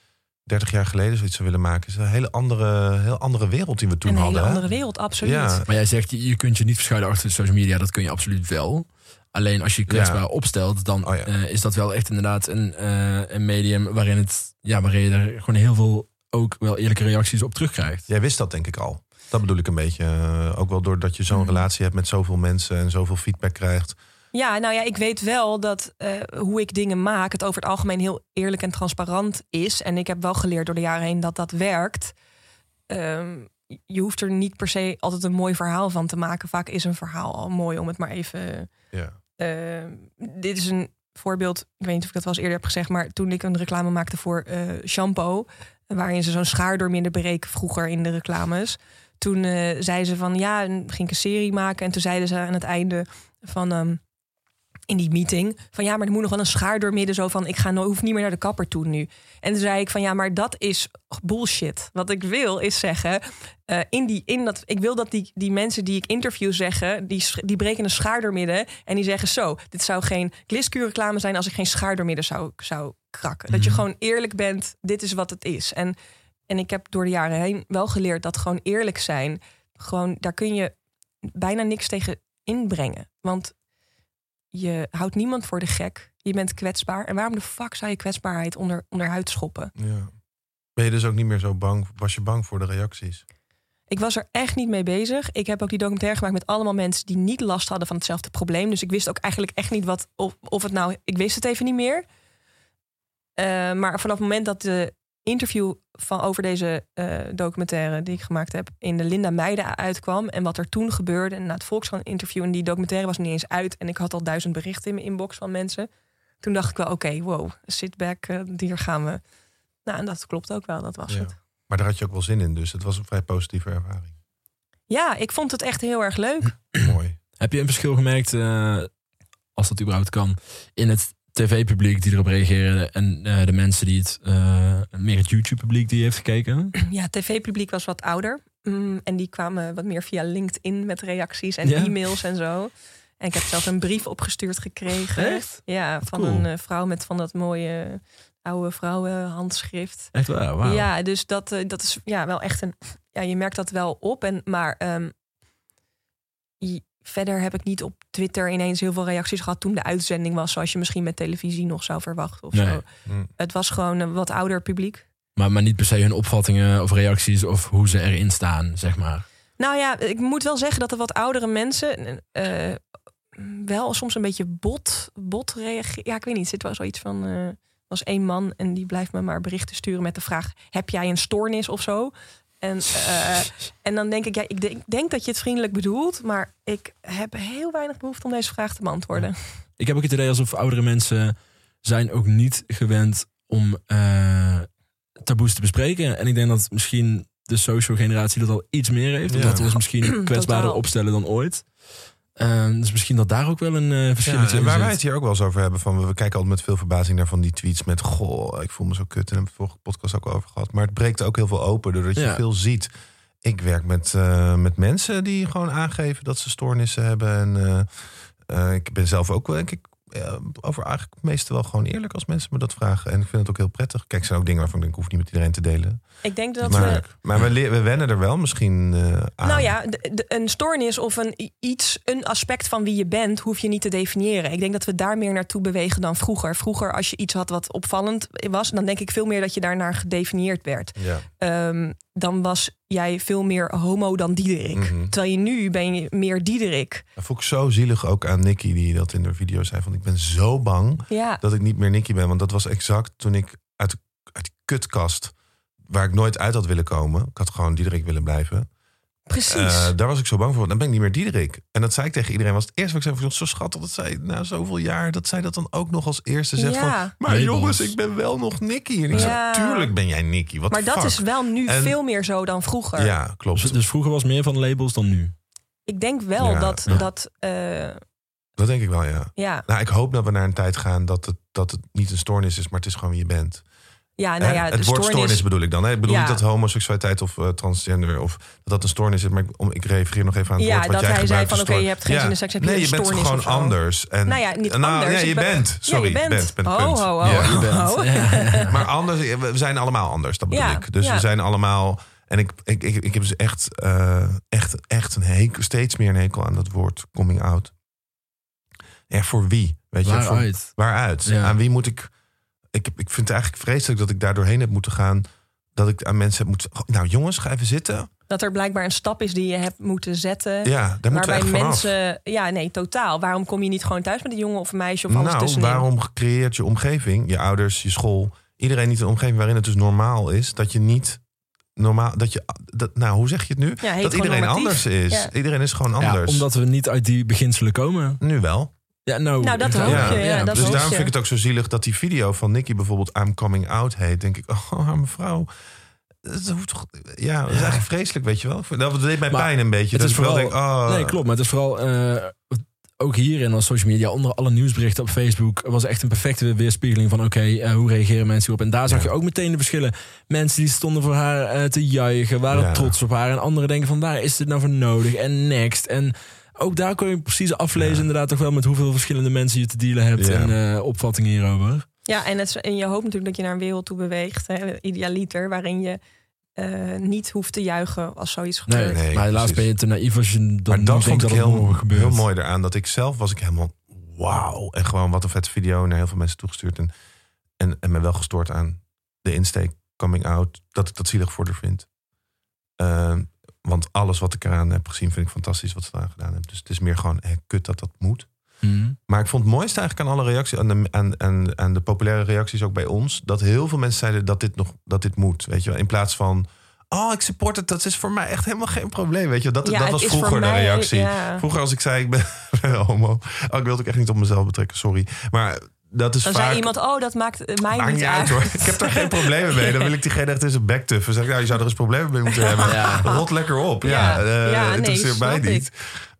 30 jaar geleden zoiets zou willen maken, is een hele andere, heel andere wereld die we toen Een hadden. hele hè? andere wereld, absoluut. Ja. Maar jij zegt, je, je kunt je niet verschuilen achter social media. Dat kun je absoluut wel. Alleen als je je kwetsbaar Ja. opstelt, dan Oh ja. eh, is dat wel echt inderdaad een, eh, een medium waarin, het, ja, waarin je er gewoon heel veel ook wel eerlijke reacties op terugkrijgt. Jij wist dat denk ik al. Dat bedoel ik een beetje. Eh, ook wel doordat je zo'n Mhm. relatie hebt met zoveel mensen en zoveel feedback krijgt. Ja, nou ja, ik weet wel dat eh, hoe ik dingen maak, het over het algemeen heel eerlijk en transparant is. En ik heb wel geleerd door de jaren heen dat dat werkt. Ehm, je hoeft er niet per se altijd een mooi verhaal van te maken. Vaak is een verhaal al mooi om het maar even. Ja. eh, dit is een voorbeeld. Ik weet niet of ik dat wel eens eerder heb gezegd, maar toen ik een reclame maakte voor eh, shampoo, waarin ze zo'n schaar door midden breken vroeger in de reclames. Toen eh zei ze van ja, ging ik een serie maken. En toen zeiden ze aan het einde van ehm, in die meeting van ja, maar er moet nog wel een schaar door midden zo van ik ga no hoef niet meer naar de kapper toe nu. En toen zei ik van ja, maar dat is bullshit. Wat ik wil is zeggen eh, in die in dat ik wil dat die die mensen die ik interview zeggen die die breken een schaar door midden en die zeggen zo dit zou geen gliskuur reclame zijn als ik geen schaar door midden zou zou krakken. Dat je gewoon eerlijk bent. Dit is wat het is. En en ik heb door de jaren heen wel geleerd dat gewoon eerlijk zijn gewoon daar kun je bijna niks tegen inbrengen. Want je houdt niemand voor de gek. Je bent kwetsbaar. En waarom de fuck zou je kwetsbaarheid onder, onderhuid schoppen? ja. Ben je dus ook niet meer zo bang? Was je bang voor de reacties? Ik was er echt niet mee bezig. Ik heb ook die documentaire gemaakt met allemaal mensen die niet last hadden van hetzelfde probleem. Dus ik wist ook eigenlijk echt niet wat of, of het nou. Ik wist het even niet meer. Eh, maar vanaf het moment dat de interview van over deze eh, documentaire die ik gemaakt heb in de Linda Meijden uitkwam en wat er toen gebeurde en na het Volkskrant interview en die documentaire was niet eens uit en ik had al duizend berichten in mijn inbox van mensen. Toen dacht ik wel, oké, wow, sit back, eh, hier gaan we. Nou, en dat klopt ook wel, dat was Ja. het. Maar daar had je ook wel zin in, dus het was een vrij positieve ervaring. Ja, ik vond het echt heel erg leuk. Mooi. Heb je een verschil gemerkt, eh, als dat überhaupt kan, in het tv-publiek die erop reageren en eh, de mensen die het, eh, meer het YouTube-publiek die heeft gekeken? Ja, tv-publiek was wat ouder. Mm, en die kwamen wat meer via LinkedIn met reacties en Ja? e-mails en zo. En ik heb zelfs een brief opgestuurd gekregen. Echt? Ja, van cool. een eh, vrouw met van dat mooie oude vrouwenhandschrift. Echt waar. Ja, dus dat, dat is ja, wel echt een... Ja, je merkt dat wel op. En, maar je- verder heb ik niet op Twitter ineens heel veel reacties gehad... toen de uitzending was, zoals je misschien met televisie nog zou verwachten. Of Nee. zo. Hm. Het was gewoon een wat ouder publiek. Maar, maar niet per se hun opvattingen of reacties of hoe ze erin staan, zeg maar. Nou ja, ik moet wel zeggen dat er wat oudere mensen eh, wel soms een beetje bot, bot reageren. Ja, ik weet niet. Er zit wel zoiets van. eh, er was één man en die blijft me maar berichten sturen met de vraag: heb jij een stoornis of zo? En, eh, en dan denk ik, ja, ik denk, denk dat je het vriendelijk bedoelt, maar ik heb heel weinig behoefte om deze vraag te beantwoorden. Ik heb ook het idee alsof oudere mensen zijn ook niet gewend om eh, taboes te bespreken. En ik denk dat misschien de social generatie dat al iets meer heeft. Ja. Omdat we ons misschien kwetsbaarder opstellen dan ooit. Ehm, dus misschien dat daar ook wel een eh verschil Ja, in en waar wij het hier ook wel eens over hebben, van we kijken altijd met veel verbazing naar van die tweets met goh, ik voel me zo kut. En hebben we vorige podcast ook over gehad. Maar het breekt ook heel veel open doordat je Ja. veel ziet. Ik werk met, eh, met mensen die gewoon aangeven dat ze stoornissen hebben. En eh, ik ben zelf ook wel, denk ik, eh, over eigenlijk meestal wel gewoon eerlijk als mensen me dat vragen. En ik vind het ook heel prettig. Kijk, er zijn ook dingen waarvan ik denk, ik hoef niet met iedereen te delen. Ik denk dat maar we maar we, we wennen er wel misschien eh, aan. Nou ja, de- de- een stoornis of een iets, een aspect van wie je bent, hoef je niet te definiëren. Ik denk dat we daar meer naartoe bewegen dan vroeger. Vroeger, als je iets had wat opvallend was, dan denk ik veel meer dat je daarnaar gedefinieerd werd. Ja. Ehm, dan was jij veel meer homo dan Diederik. Mhm. Terwijl je nu ben je meer Diederik. Dat vond ik zo zielig ook aan Nicky, die dat in de video zei. Van ik ben zo bang Ja, dat ik niet meer Nicky ben. Want dat was exact toen ik uit, de- uit die kutkast, waar ik nooit uit had willen komen. Ik had gewoon Diederik willen blijven. Precies. Eh, daar was ik zo bang voor. Dan ben ik niet meer Diederik. En dat zei ik tegen iedereen. Was het eerste wat ik zei. van, Zo schattig dat zij na zoveel jaar. Dat zij dat dan ook nog als eerste zegt. Ja. Van, maar jongens, ik ben wel nog Nicky. En ik Ja. zei, tuurlijk ben jij Nicky. Wat maar dat is wel nu En- veel meer zo dan vroeger. Ja, klopt. Dus, dus vroeger was meer van labels dan nu. Ik denk wel Ja. dat, Ja. dat eh, Dat denk ik wel, ja. ja, Nou, ik hoop dat we naar een tijd gaan dat het, dat het niet een stoornis is, maar het is gewoon wie je bent. Ja, nou ja, het woord stoornis, stoornis. bedoel ik dan. Hè? Ik bedoel Ja. niet dat homoseksualiteit of eh, transgender of dat dat een stoornis is, maar ik, om, ik reageer nog even aan het Ja, woord wat dat jij hij zei gebruikt, van oké, je hebt geen zin in seks, heb je nee, je bent gewoon anders. En, Nou ja, niet nou, anders. Nee, je ben- bent. Ja, Sorry, je bent. bent, Ho, ho, ho. Ja. Je. Oh. Ja. Maar anders, we zijn allemaal anders, dat bedoel Ja, ik. Dus ja. we zijn allemaal. En ik, ik, ik, ik heb dus echt, eh, echt, echt een hekel, steeds meer een hekel aan dat woord coming out. Ja, voor wie? Weet je, voor, Waaruit? waaruit? Ja. Aan wie moet ik, ik? heb- Ik vind het eigenlijk vreselijk dat ik daar doorheen heb moeten gaan. Dat ik aan mensen heb moeten. Nou, jongens, ga even zitten. Dat er blijkbaar een stap is die je hebt moeten zetten. Ja, daar moeten we waarbij mensen. Ja, nee, totaal. Waarom kom je niet gewoon thuis met een jongen of een meisje of alles Nou, tussenin? waarom creëert je omgeving, je ouders, je school, iedereen niet een omgeving waarin het dus normaal is dat je niet normaal dat je dat nou hoe zeg je het nu Ja, dat iedereen anders is. Ja. Iedereen is gewoon Ja, anders. omdat we niet uit die beginselen komen. Nu wel. Ja, nou, Nou, dat ja, hoop je, ja, dat dus daarom je. vind ik het ook zo zielig dat die video van Nicky bijvoorbeeld I'm Coming Out heet. Denk ik, oh mevrouw. Dat hoeft toch, ja, dat is eigenlijk vreselijk, weet je wel. Dat deed mij Maar pijn een beetje. het dat is vooral- denk, oh, Nee, klopt. Maar het is vooral eh, ook hierin als social media, onder alle nieuwsberichten op Facebook, was echt een perfecte weerspiegeling van oké, eh, hoe reageren mensen hierop? En daar zag Ja. je ook meteen de verschillen. Mensen die stonden voor haar eh, te juichen, waren Ja. trots op haar. En anderen denken van waar is dit nou voor nodig? En next. En ook daar kon je precies aflezen Ja. inderdaad toch wel met hoeveel verschillende mensen je te dealen hebt Ja. en eh, opvattingen hierover. Ja, en, het, en je hoopt natuurlijk dat je naar een wereld toe beweegt, hè, idealiter, waarin je eh, niet hoeft te juichen als zoiets Nee, gebeurt. Nee, maar helaas ben je te naïef als je dan maar dat denkt vond ik dat het heel, morgen gebeurt. heel mooi eraan. Dat ik zelf was ik helemaal wauw. En gewoon wat een vette video naar heel veel mensen toegestuurd. En, en, en me wel gestoord aan de insteek, coming out. Dat ik dat zielig voor haar vind. Ehm, want alles wat ik eraan heb gezien vind ik fantastisch wat ze eraan gedaan hebben. Dus het is meer gewoon hè, kut dat dat moet. Mhm. Maar ik vond het mooiste eigenlijk aan alle reacties, aan de, aan, aan, aan de populaire reacties ook bij ons, dat heel veel mensen zeiden dat dit nog dat dit moet. Weet je wel, in plaats van. Oh, ik support het. Dat is voor mij echt helemaal geen probleem. Weet je, wel. dat, Ja, dat was vroeger de mij- reactie. ja. Vroeger als ik zei ik ben homo. Oh, ik wil het ook echt niet op mezelf betrekken, sorry. Maar dat is Dan vaak. zei iemand, oh, dat maakt eh, mij Maakt niet uit uit. hoor. Ik heb daar geen problemen mee. Dan wil ik diegene echt in zijn bek tuffen. Zeg ik, nou, je zou er eens problemen mee moeten hebben. Ja. Rot lekker op. Ja, Ja, eh, ja, nee, interesseert mij niet.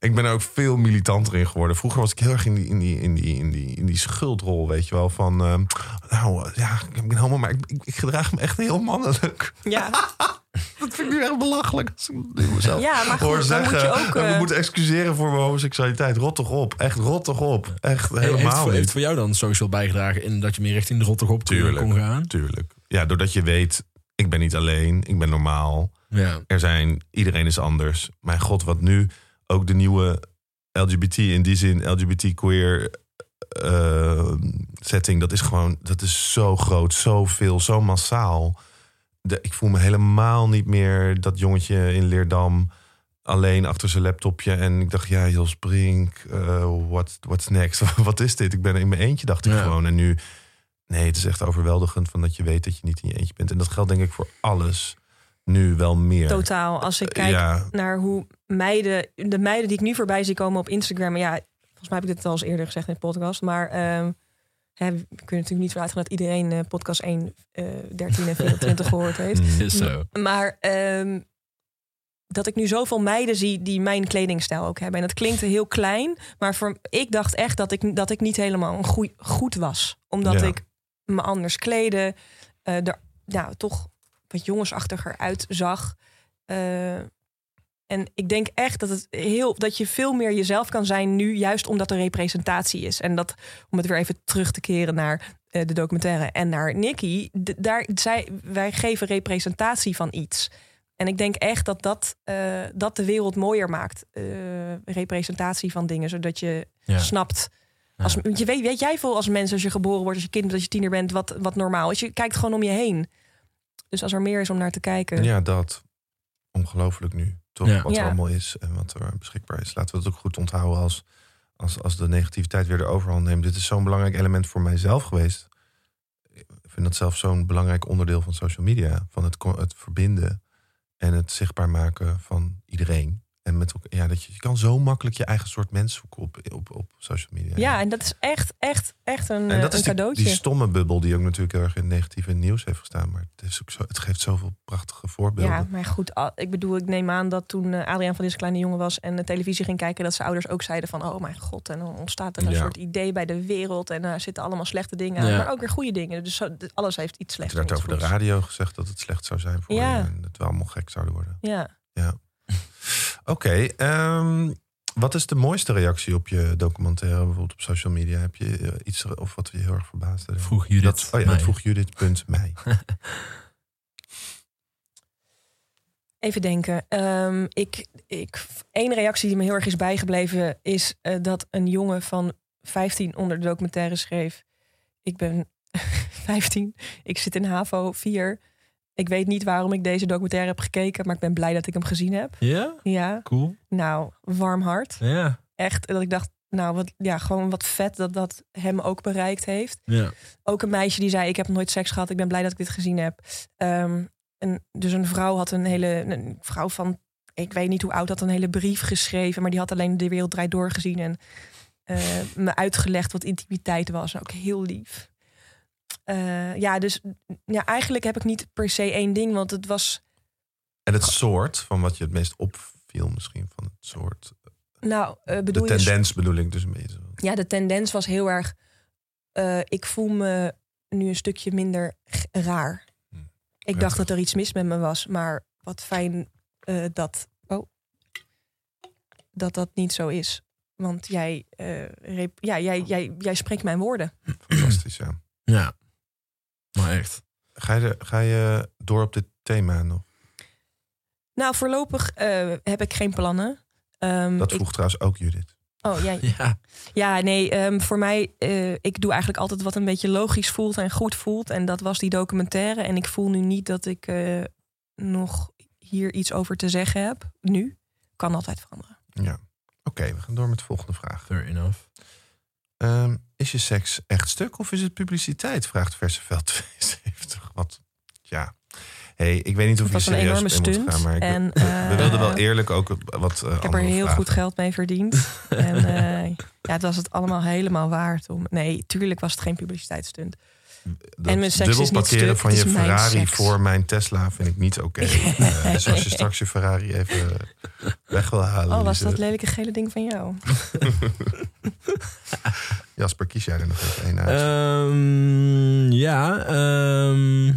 Ik ben er ook veel militanter in geworden. Vroeger was ik heel erg in die, in die, in die, in die, in die schuldrol, weet je wel. Van, ehm, nou ja, ik ben homo, maar ik, ik, ik gedraag me echt heel mannelijk. Ja, Dat vind ik nu echt belachelijk. Als ik nu mezelf Ja, maar hoor goed, dan moet je ook, we eh, moeten excuseren voor mijn homoseksualiteit. Rot toch op. Echt rot toch op. Echt Hey, heeft, helemaal voor, heeft niet. voor jou dan social bijgedragen in dat je meer richting de rottig op kon, Tuurlijk. kon gaan? Tuurlijk. Ja, doordat je weet, ik ben niet alleen. Ik ben normaal. Ja. er zijn, iedereen is anders. Mijn god, wat nu ook de nieuwe LGBT in die zin, LGBT queer eh, setting, dat is gewoon, dat is zo groot, zoveel, zo massaal. De, ik voel me helemaal niet meer dat jongetje in Leerdam alleen achter zijn laptopje. En ik dacht, ja, Jos Brink, eh what, what's next? wat is dit? Ik ben in mijn eentje, dacht ik Ja. gewoon. En nu, nee, het is echt overweldigend van dat je weet dat je niet in je eentje bent. En dat geldt denk ik voor alles nu wel meer. totaal. Als ik kijk Ja, naar hoe meiden, de meiden die ik nu voorbij zie komen op Instagram. Ja, volgens mij heb ik dit al eens eerder gezegd in de podcast. Maar ehm, hè, we kunnen natuurlijk niet vanuit gaan dat iedereen eh, podcast 1, eh 13 en 24 gehoord heeft. mm, Is zo. Maar ehm, dat ik nu zoveel meiden zie die mijn kledingstijl ook hebben. En dat klinkt heel klein. Maar voor, ik dacht echt dat ik, dat ik niet helemaal een goeie, goed was. Omdat Ja. ik me anders kleden. eh er ja, toch wat jongensachtiger uitzag. Eh, En ik denk echt dat, het heel, dat je veel meer jezelf kan zijn nu, juist omdat er representatie is. En dat, om het weer even terug te keren naar eh, de documentaire en naar Nicky, daar, zij, wij geven representatie van iets. En ik denk echt dat dat, eh, dat de wereld mooier maakt. Eh, representatie van dingen, zodat je Ja. snapt. Als, je weet, weet jij veel als mens, als je geboren wordt, als je kind bent, als je tiener bent, wat, wat normaal is. Je kijkt gewoon om je heen. Dus als er meer is om naar te kijken. Ja, dat. Ongelooflijk nu. Toch? Ja. Wat er allemaal is en wat er beschikbaar is. Laten we het ook goed onthouden als, als, als de negativiteit weer de overhand neemt. Dit is zo'n belangrijk element voor mijzelf geweest. Ik vind dat zelf zo'n belangrijk onderdeel van social media. Van het, het verbinden en het zichtbaar maken van iedereen. En met elkaar, ja, dat je, je kan zo makkelijk je eigen soort mens zoeken op, op, op social media. Ja, en dat is echt, echt, echt een, En eh, dat een is die, cadeautje. die stomme bubbel die ook natuurlijk heel erg in het negatieve nieuws heeft gestaan. Maar het, is ook zo, het geeft zoveel prachtige voorbeelden. Ja, maar goed, ik bedoel, ik neem aan dat toen eh, Adriaan van deze kleine jongen was en de televisie ging kijken, dat zijn ouders ook zeiden van, oh mijn god, en dan ontstaat er een Ja. soort idee bij de wereld en er zitten allemaal slechte dingen aan, Ja. maar ook weer goede dingen. Dus alles heeft iets slechts. Er werd over de radio gezegd dat het slecht zou zijn voor Ja. je. En dat we allemaal gek zouden worden. Ja. Oké, ehm, wat is de mooiste reactie op je documentaire, bijvoorbeeld op social media? Heb je eh, iets of wat je heel erg verbaasde? Vroeg Judith Dat, oh ja, dat mij. vroeg Judith, punt, mij. Even denken. Ehm, ik, ik, één reactie die me heel erg is bijgebleven is eh, dat een jongen van 15 onder de documentaire schreef. Ik ben 15, ik zit in HAVO 4. Ik weet niet waarom ik deze documentaire heb gekeken, maar ik ben blij dat ik hem gezien heb. Ja? Ja, Cool. nou, warm hart. Ja. Echt, dat ik dacht, nou, wat, ja, gewoon wat vet dat dat hem ook bereikt heeft. Ja. Ook een meisje die zei: Ik heb nooit seks gehad. Ik ben blij dat ik dit gezien heb. Ehm, en dus een vrouw had een hele. Een vrouw van. Ik weet niet hoe oud had een hele brief geschreven. Maar die had alleen de wereld draait door gezien. En eh, me uitgelegd wat intimiteit was. Ook heel lief. Eh, ja, dus ja, eigenlijk heb ik niet per se één ding. Want het was. En het soort van wat je het meest opviel misschien van het soort. Nou, eh, De bedoel je. tendens bedoel ik dus een beetje. zo. Ja, de tendens was heel erg. eh, ik voel me nu een stukje minder raar. Hm, Ik prettig. dacht dat er iets mis met me was, maar wat fijn eh, dat. Oh, dat dat niet zo is. Want jij, eh, rep- ja, jij, jij, jij spreekt mijn woorden. Fantastisch, ja. Ja. Maar echt. Ga je, ga je door op dit thema nog? Nou, voorlopig eh, heb ik geen plannen. Ehm, Dat ik- vroeg trouwens ook Judith. oh, ja, Ja. Ja, nee, ehm, voor mij, eh, ik doe eigenlijk altijd wat een beetje logisch voelt en goed voelt. En dat was die documentaire. En ik voel nu niet dat ik eh, nog hier iets over te zeggen heb. Nu. Kan altijd veranderen. Ja. Oké, we gaan door met de volgende vraag. Fair enough. Ehm, is je seks echt stuk of is het publiciteit? Vraagt Verseveld 72. Wat? Ja. hey, ik weet niet of je een serieus in moet gaan, maar ik, en, we eh, wilden wel eerlijk ook wat eh, Ik heb er heel goed geld mee verdiend. en eh, ja, het was het allemaal helemaal waard. Om... Nee, tuurlijk was het geen publiciteitsstunt. En mijn seks dubbel is niet parkeren stuk, van je mijn Ferrari seks. voor mijn Tesla vind ik niet oké. Eh, dus als je straks je Ferrari even weg wil halen. Oh, was dat lelijke gele ding van jou? Jasper, kies jij er nog even één uit? Ehm, ja. ehm.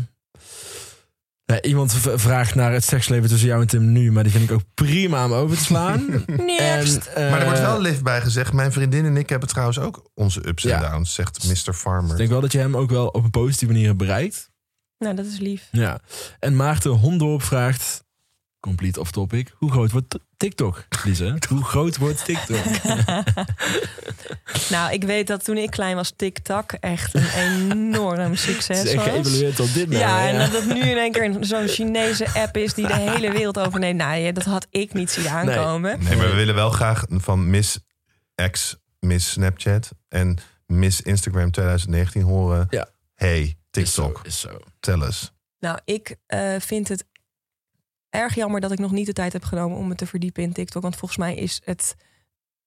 Ja, iemand vraagt naar het seksleven tussen jou en Tim nu, maar die vind ik ook prima om over te slaan. Next. En, maar er wordt eh, wel lief bij gezegd. Mijn vriendin en ik hebben trouwens ook onze ups Ja. en downs, zegt Mr. Farmer. Ik denk wel dat je hem ook wel op een positieve manier hebt bereikt. Nou, dat is lief. Ja. En Maarten Hondorp vraagt, complete off topic, hoe groot wordt TikTok, Lise? hoe groot wordt TikTok? Nou, ik weet dat toen ik klein was, TikTok echt een enorm Het succes was. geëvalueerd tot dit nou, Ja, en dat het nu in één keer een- zo'n Chinese app is die de hele wereld overneemt. Nou, ja, dat had ik niet zien aankomen. Nee, maar we willen wel graag van Miss X, Miss Snapchat en Miss Instagram 2019 horen. Ja. Hey, Is zo, TikTok, is zo. tel eens. Nou, ik eh, vind het erg jammer dat ik nog niet de tijd heb genomen om me te verdiepen in TikTok. Want volgens mij is het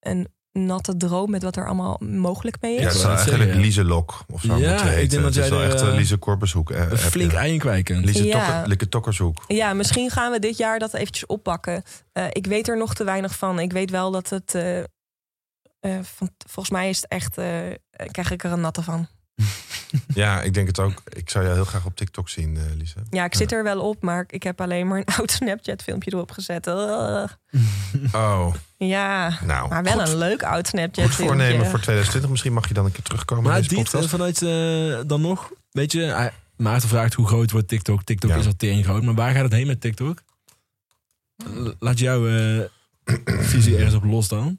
een natte droom met wat er allemaal mogelijk mee Ja, is. het ik zou wou net eigenlijk Lise Lok of zo Ja, moeten ik heten. denk dat het is jij wel echt een eh, Lise Korpershoek. eh, Een flink ja. ei in kwijt kunt. Lise Ja. Tokker, Tokkershoek. Ja, misschien gaan we dit jaar dat eventjes oppakken. Eh, ik weet er nog te weinig van. Ik weet wel dat het. eh, eh, van, volgens mij is het echt. eh, krijg ik er een natte van. Ja, ik denk het ook. Ik zou jou heel graag op TikTok zien, eh Lise. Ja, ik zit er wel op, maar ik heb alleen maar een oud Snapchat-filmpje erop gezet. Ugh. Oh, Ja, nou. maar wel goed, een leuk oud goed Snapchat-filmpje. voornemen voor 2020. Misschien mag je dan een keer terugkomen Maar Diet, podcast. vanuit eh, dan nog, weet je, Maarten vraagt hoe groot wordt TikTok. TikTok Ja. is al tering groot, maar waar gaat het heen met TikTok? L- Laat jouw eh, visie ergens op los dan.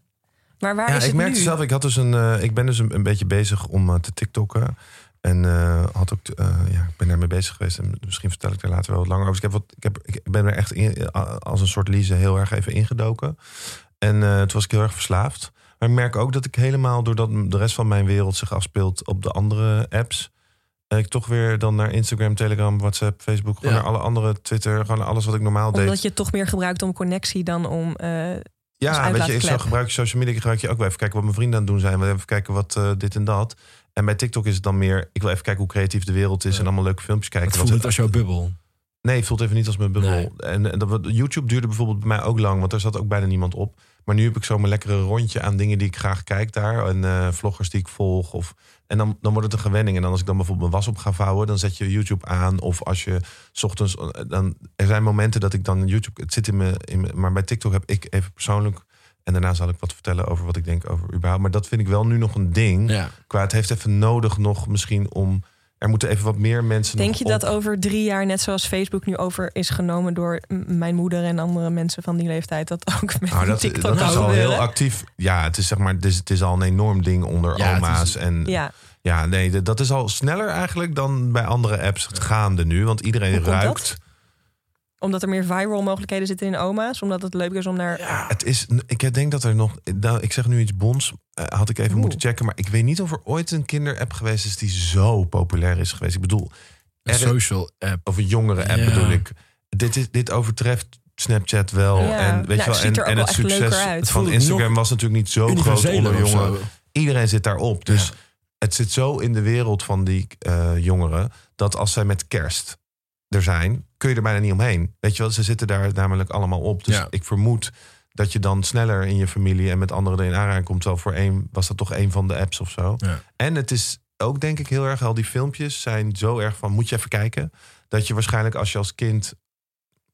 Maar waar Ja, is ik het merkte nu? zelf, ik, had dus een, eh, ik ben dus een, een beetje bezig om eh, te TikTokken. En eh, had ook, eh, ja, ik ben daarmee bezig geweest. En misschien vertel ik daar later wel wat langer over. Dus ik, heb wat, ik, heb, ik ben er echt in, als een soort Lise heel erg even ingedoken. En eh, toen was ik heel erg verslaafd. Maar ik merk ook dat ik helemaal, doordat de rest van mijn wereld zich afspeelt op de andere apps. eh, Ik toch weer dan naar Instagram, Telegram, WhatsApp, Facebook, gewoon Ja. naar alle andere Twitter, gewoon naar alles wat ik normaal deed. Omdat je het toch meer gebruikt om connectie dan om... eh, Ja, weet je, zo gebruik je social media, gebruik je ook wel even kijken wat mijn vrienden aan het doen zijn. We even kijken wat eh, dit en dat. En bij TikTok is het dan meer, ik wil even kijken hoe creatief de wereld is Ja. en allemaal leuke filmpjes kijken. Het voelt het als jouw bubbel. Nee, het voelt even niet als mijn bubbel. Nee. En, en dat, wat- YouTube duurde bijvoorbeeld bij mij ook lang, want er zat ook bijna niemand op. Maar nu heb ik zo mijn lekkere rondje aan dingen die ik graag kijk daar. En eh, vloggers die ik volg. Of, en dan, dan wordt het een gewenning. En dan als ik dan bijvoorbeeld mijn was op ga vouwen, dan zet je YouTube aan. Of als je ochtends. eh, Dan, er zijn momenten dat ik dan YouTube. Het zit in me, in me. Maar bij TikTok heb ik even persoonlijk. En daarna zal ik wat vertellen over wat ik denk over überhaupt. Maar dat vind ik wel nu nog een ding. Ja. Qua het heeft even nodig nog misschien om. Er moeten even wat meer mensen. denk nog je dat over drie jaar, net zoals Facebook nu over is genomen door mijn moeder en andere mensen van die leeftijd, dat ook met Nou, dat, TikTok dat is al heel actief. Ja, het is zeg maar, het is, het is al een enorm ding onder Ja, oma's. is- en ja. Ja, nee, dat is al sneller eigenlijk dan bij andere apps gaande nu. Want iedereen Hoe komt ruikt. Omdat er meer viral mogelijkheden zitten in oma's, omdat het leuk is om naar... Ja, het is. Ik denk dat er nog. Nou, ik zeg nu iets bons. eh, had ik even Oeh. moeten checken. Maar ik weet niet of er ooit een kinderapp geweest is die zo populair is geweest. Ik bedoel, Een social app. of een jongere app Ja. bedoel ik. Dit, is, dit overtreft Snapchat wel. Ja. En weet Nou, je wel, het en, er wel het succes van Instagram was natuurlijk niet zo groot onder jongeren. Iedereen zit daarop. Dus Ja. het zit zo in de wereld van die eh, jongeren dat als zij met kerst er zijn, kun je er bijna niet omheen. Weet je wel, ze zitten daar namelijk allemaal op. Dus Ja. ik vermoed dat je dan sneller in je familie en met anderen erin aanraking komt. Wel voor één was dat toch een van de apps of zo. Ja. En het is ook denk ik heel erg, al die filmpjes zijn zo erg van moet je even kijken. Dat je waarschijnlijk als je als kind,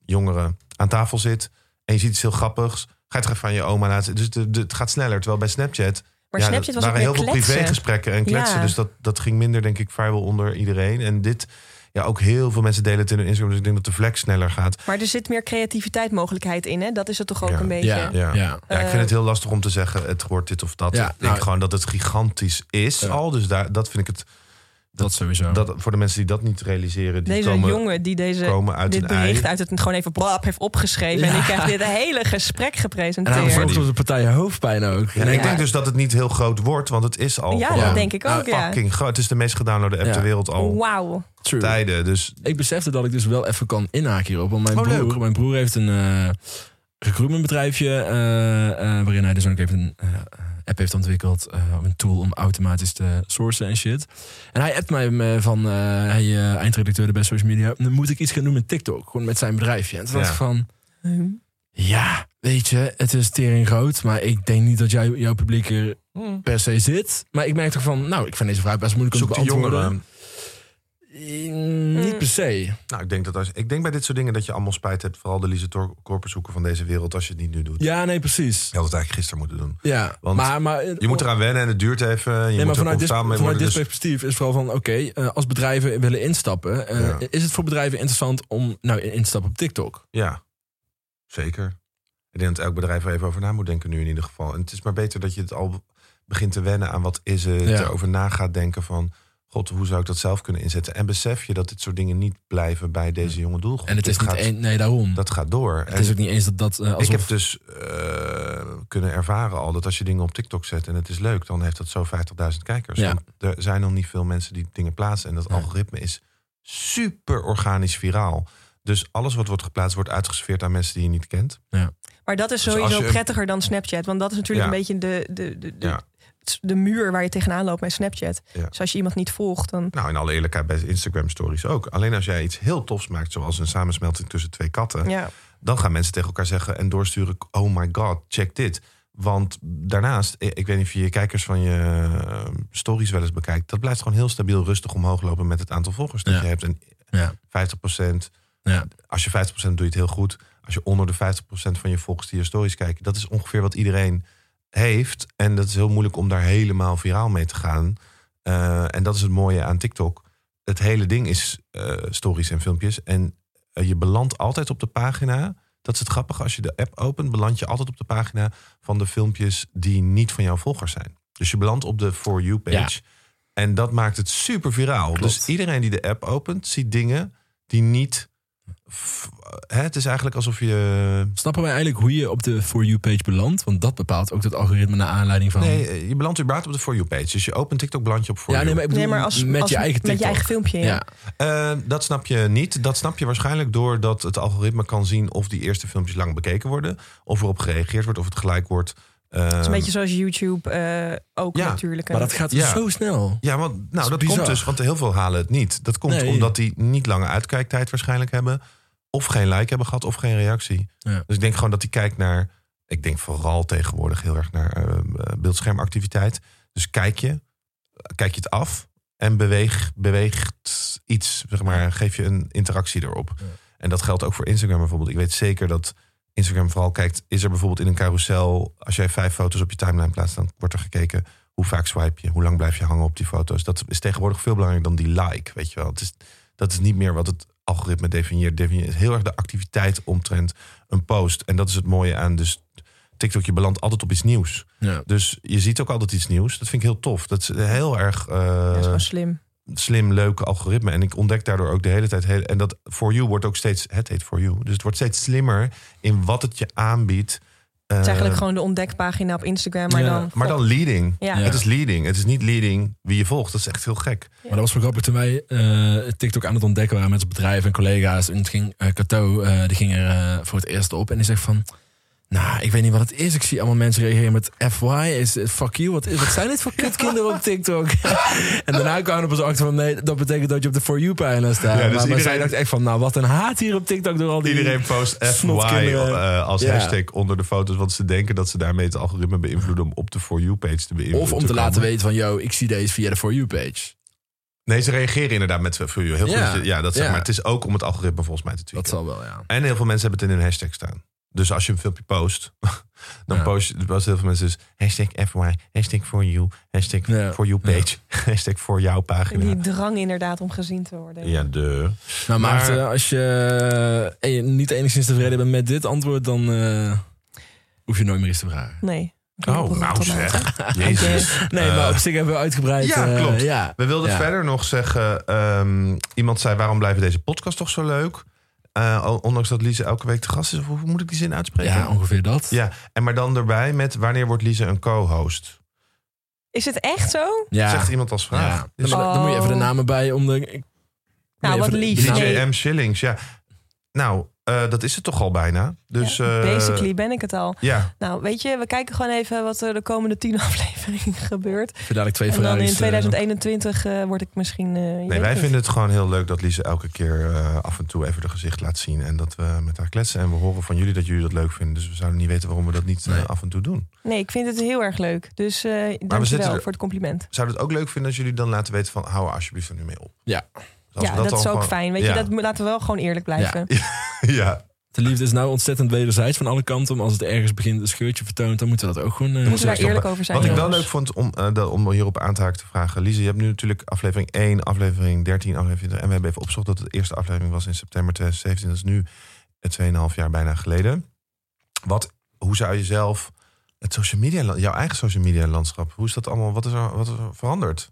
jongeren, aan tafel zit en je ziet iets heel grappigs, ga je toch even aan je oma laten. Dus de, de- het gaat sneller. Terwijl bij Snapchat Maar ja, Snapchat dat was waren heel veel privégesprekken en kletsen. Ja. Dus dat, dat ging minder, denk ik, vrijwel onder iedereen. En dit, ja, ook heel veel mensen delen het in hun Instagram. Dus ik denk dat de flex sneller gaat. Maar er zit meer creativiteit mogelijkheid in, hè? Dat is het toch ook Ja. een beetje. Ja, Ja. ja. Ja, ik vind het heel lastig om te zeggen, het wordt dit of dat. Ja, ik denk nou- gewoon dat het gigantisch is Ja. al. Dus daar, dat vind ik het. Dat sowieso. Dat, voor de mensen die dat niet realiseren, die Deze komen, jongen die deze, komen uit dit een bericht ei. uit het gewoon even blap heeft opgeschreven. Ja. En ik krijg dit hele gesprek en hij gepresenteerd. volgt op de partij hoofdpijn ook. Ja, En ik denk dus dat het niet heel groot wordt, want het is al Ja, gewoon dat denk ik ook, ja. fucking groot. Het is de meest gedownloade app Ja. ter wereld al Wauw. Tijden. Dus Ik besefte dat ik dus wel even kan inhaken hierop. Want mijn, Oh, broer, leuk. mijn broer heeft een eh recruitmentbedrijfje... eh, eh, waarin hij dus ook even een eh, app heeft ontwikkeld. eh, een tool om automatisch te sourcen en shit. En hij appt mij van... eh eh, eindredacteur de best social media. Dan moet ik iets gaan doen met TikTok. Gewoon met zijn bedrijfje. En toen dacht Ja. ik van... Ja, weet je, het is tering groot. Maar ik denk niet dat jij, jouw publiek er per se zit. Maar ik merk toch van... Nou, ik vind deze vraag best moeilijk om te de beantwoorden. jongeren. Niet per se. Nou, ik denk, dat als, ik denk bij dit soort dingen dat je allemaal spijt hebt. Vooral de Lise Korpershoeken van deze wereld als je het niet nu doet. Ja, nee, precies. Je had het eigenlijk gisteren moeten doen. Ja, Want maar, maar, Je moet eraan wennen en het duurt even. Je nee, moet maar vanuit dit, vanuit worden. dit Dus, perspectief is vooral van... oké, eh, als bedrijven willen instappen... eh, Ja. is het voor bedrijven interessant om nou in te stappen op TikTok? ja, zeker. Ik denk dat elk bedrijf er even over na moet denken nu in ieder geval. En het is maar beter dat je het al begint te wennen aan wat is het. Ja. Erover na gaat denken van... God, hoe zou ik dat zelf kunnen inzetten? En besef je dat dit soort dingen niet blijven bij deze jonge doelgroep. En het is Dit niet gaat. Nee, daarom. Dat gaat door. het En is ook niet eens dat dat... eh, alsof, Ik heb dus eh, kunnen ervaren al dat als je dingen op TikTok zet en het is leuk, dan heeft dat zo 50.000 kijkers. Ja. Want er zijn nog niet veel mensen die dingen plaatsen. En dat Ja. algoritme is super organisch viraal. Dus alles wat wordt geplaatst wordt uitgesfeerd aan mensen die je niet kent. Maar dat is Dus sowieso je- prettiger dan Snapchat. Want dat is natuurlijk Ja. een beetje de, de, de, de, Ja. De muur waar je tegenaan loopt met Snapchat. Ja. Dus als je iemand niet volgt, dan... Nou, in alle eerlijkheid bij Instagram stories ook. Alleen als jij iets heel tofs maakt, zoals een samensmelting tussen twee katten, Ja. dan gaan mensen tegen elkaar zeggen en doorsturen: Oh my god, check dit. Want daarnaast, ik ik weet niet of je je kijkers van je eh, stories wel eens bekijkt. Dat blijft gewoon heel stabiel rustig omhoog lopen met het aantal volgers dat Ja. je hebt. En Ja. 50%, Ja. als je 50% doe je het heel goed. Als je onder de 50% van je volgers die je stories kijken, dat is ongeveer wat iedereen heeft. En dat is heel moeilijk om daar helemaal viraal mee te gaan. Eh, en dat is het mooie aan TikTok. Het hele ding is eh, stories en filmpjes. En eh, je belandt altijd op de pagina. Dat is het grappige. Als je de app opent, beland je altijd op de pagina van de filmpjes die niet van jouw volgers zijn. Dus je belandt op de For You page. En dat maakt het super viraal. Klopt. Dus iedereen die de app opent, ziet dingen die niet. Hè, het is eigenlijk alsof je. Snappen wij eigenlijk hoe je op de For You-page belandt? Want dat bepaalt ook het algoritme naar aanleiding van... Nee, eh, je belandt überhaupt op de For You page. Dus je opent TikTok, beland je op For ja, You. nee, maar ik bedoel, Nee, maar als, met als- je eigen TikTok. Met je eigen filmpje, ja. Ja, Eh, dat snap je niet. Dat snap je waarschijnlijk doordat het algoritme kan zien of die eerste filmpjes lang bekeken worden. Of erop gereageerd wordt, of het gelijk wordt. Het is een beetje zoals YouTube eh, ook Ja, natuurlijk. maar dat gaat Ja. zo snel. Ja, want nou, dat komt dus, want heel veel halen het niet. Dat komt Nee. omdat die niet lange uitkijktijd waarschijnlijk hebben. Of geen like hebben gehad, of geen reactie. Ja. Dus ik denk gewoon dat die kijkt naar... Ik denk vooral tegenwoordig heel erg naar eh, beeldschermactiviteit. Dus kijk je, kijk je het af en beweeg, beweegt iets. Zeg maar, geef je een interactie erop. Ja. En dat geldt ook voor Instagram bijvoorbeeld. Ik weet zeker dat Instagram vooral kijkt... is er bijvoorbeeld in een carousel... als jij vijf foto's op je timeline plaatst... dan wordt er gekeken hoe vaak swipe je, hoe lang blijf je hangen op die foto's. Dat is tegenwoordig veel belangrijker dan die like, weet je wel. Het is, dat is niet meer wat het algoritme definieert. Definieert heel erg de activiteit omtrent een post. En dat is het mooie aan dus TikTok. Je belandt altijd op iets nieuws. Ja. Dus je ziet ook altijd iets nieuws. Dat vind ik heel tof. Dat is heel erg eh, Ja, is slim. slim, leuk algoritme. En ik ontdek daardoor ook de hele tijd... Heel, en dat For You wordt ook steeds... Het heet For You. Dus het wordt steeds slimmer in wat het je aanbiedt. Het is Eh, eigenlijk gewoon de ontdekpagina op Instagram, maar Ja, dan... maar dan leading. Ja. Ja. Het is leading. Het is niet leading wie je volgt. Dat is echt heel gek. Maar dat was wel grappig toen wij eh, TikTok aan het ontdekken waren met zijn bedrijf en collega's. En het ging uh, Cato, eh, die ging er eh, voor het eerst op. En die zegt van, nou, ik weet niet wat het is. Ik zie allemaal mensen reageren met FY. Is het fuck you? Wat, is, wat zijn dit voor kutkinderen op TikTok? en daarna kwamen we pas achter van, nee, dat betekent dat je op de For You pagina staat. Ja, dus maar, maar iedereen- zij dacht echt van, nou, wat een haat hier op TikTok door al die... Iedereen post FY eh, als Ja. hashtag onder de foto's. Want ze denken dat ze daarmee het algoritme beïnvloeden... om op de For You-page te beïnvloeden. Of om te laten weten van, yo, ik zie deze via de For You page. Nee, ze reageren inderdaad met For You. Heel goed. Ja. dat je- Ja, dat zeg Ja. maar. Het is ook om het algoritme volgens mij te Dat tweaken. zal wel, ja. En heel veel mensen hebben het in een hashtag staan. Dus als je een filmpje post, dan Ja. post je posten heel veel mensen dus hashtag FY, hashtag for you, hashtag Ja. for you page, hashtag voor jouw pagina. Die drang inderdaad om gezien te worden. Ja, de. Nou, Maar- Maarten, als je eh, niet enigszins tevreden bent met dit antwoord, dan eh, hoef je nooit meer iets te vragen. Nee. Oh, nou zeg. Jezus. Nee, Eh, maar op zich hebben we uitgebreid. ja, eh, klopt. ja. We wilden Ja. verder nog zeggen, ehm, iemand zei waarom blijven deze podcast toch zo leuk? Eh, ondanks dat Lise elke week te gast is. Of hoe moet ik die zin uitspreken? ja, ongeveer dat. Ja, en maar dan erbij met wanneer wordt Lise een co-host? Is het echt zo? Ja. Zegt iemand als vraag. Ja. Dus Dan, dan moet je even de Oh. namen bij om de. Nou, wat lief. DJ Nee. M. Shillings, ja. Nou, eh, dat is het toch al bijna. Dus, Ja, eh, basically ben ik het al. Ja, Nou, weet je, we kijken gewoon even wat er de komende tien afleveringen gebeurt. Even dadelijk twee En dan in eh, 2021 eh, word ik misschien... eh, je nee, wij vinden het gewoon heel leuk dat Lise elke keer eh, af en toe even de gezicht laat zien. En dat we met haar kletsen. En we horen van jullie dat jullie dat leuk vinden. Dus we zouden niet weten waarom we dat niet Nee. af en toe doen. Nee, ik vind het heel erg leuk. Dus eh dankjewel zitten er- voor het compliment. Zouden het ook leuk vinden als jullie dan laten weten van... hou er alsjeblieft er nu mee op. Ja. Dus als ja, dat, is ook gewoon- fijn. Weet Ja. je, dat laten we wel gewoon eerlijk blijven. ja, De liefde is nou ontzettend wederzijds van alle kanten. Maar als het ergens begint een scheurtje vertoont, dan moeten we dat ook gewoon. eh, We moeten daar eerlijk over zijn. Wat ik wel leuk vond om, eh, om hierop aan te haken te vragen. Lise, je hebt nu natuurlijk aflevering 1, aflevering 13, aflevering 20. En we hebben even opgezocht dat de eerste aflevering was in september 2017. Dat is nu eh, 2,5 jaar bijna geleden. Wat, hoe zou je zelf het social media, jouw eigen social media landschap, hoe is dat allemaal, wat is er, wat is er veranderd?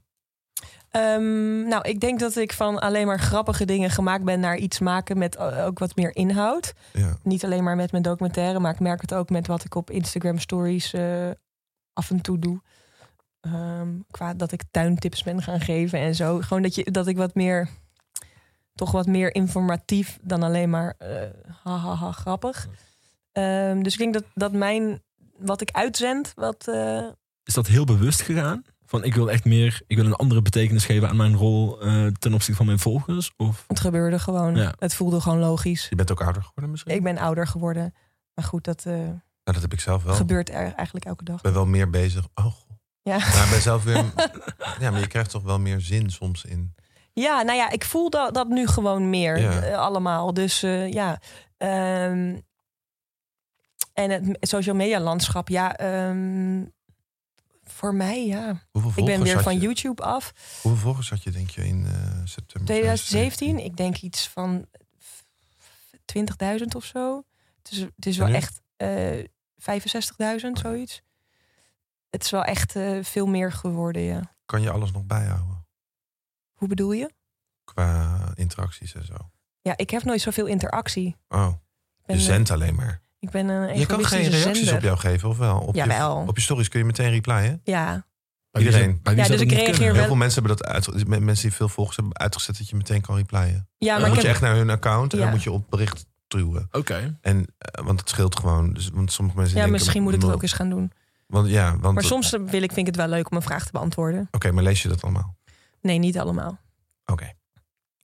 Ehm, nou, ik denk dat ik van alleen maar grappige dingen gemaakt ben naar iets maken met eh, ook wat meer inhoud. Ja. Niet alleen maar met mijn documentaire, maar ik merk het ook met wat ik op Instagram stories eh, af en toe doe. Ehm, qua dat ik tuintips ben gaan geven en zo. Gewoon dat, je, dat ik wat meer, toch wat meer informatief dan alleen maar eh ha, ha, ha, grappig. Ehm, dus ik denk dat, dat mijn, wat ik uitzend, wat, Is dat heel bewust gegaan? Van ik wil echt meer, ik wil een andere betekenis geven aan mijn rol eh, ten opzichte van mijn volgers? Of het gebeurde gewoon. Ja. Het voelde gewoon logisch. Je bent ook ouder geworden misschien? Ik ben ouder geworden. Maar goed, dat, eh, dat heb ik zelf wel. Ik Gebeurt er eigenlijk elke dag. ben wel meer bezig. Oh. Ja. Maar ik ben zelf weer... ja, maar je krijgt toch wel meer zin soms in... Ja, nou ja, ik voel dat, dat nu gewoon meer Ja. eh, allemaal. Dus eh, ja. ehm, en het social media landschap, ja. ehm, voor mij, ja. Ik ben weer van je, YouTube af. Hoeveel volgers had je, denk je, in eh, september 2017, ik denk iets van 20.000 of zo. Het is, het is wel echt eh 65.000, zoiets. Het is wel echt eh, veel meer geworden, ja. Kan je alles nog bijhouden? Hoe bedoel je? Qua interacties en zo. Ja, ik heb nooit zoveel interactie. Oh, je zendt alleen maar. Ik ben een Je kan geen reacties zender. op jou geven, of wel? Op Jawel. Je, op je stories kun je meteen replyen. Ja, Bij Iedereen. bij wie Ja, dus ik niet reageer kunnen? wel- Heel veel mensen hebben dat uit, mensen die veel volgers hebben uitgezet dat je meteen kan replyen. ja dan maar moet ik je heb, echt naar hun account en Ja. dan moet je op bericht duwen. Oké. En, eh, want het scheelt gewoon. Dus, want sommige mensen ja, denken... misschien moet ik dat "Mo- ook eens gaan doen. Want, ja, want, Maar soms wil ik, vind ik het wel leuk om een vraag te beantwoorden. Oké, maar lees je dat allemaal? Nee, niet allemaal. Oké.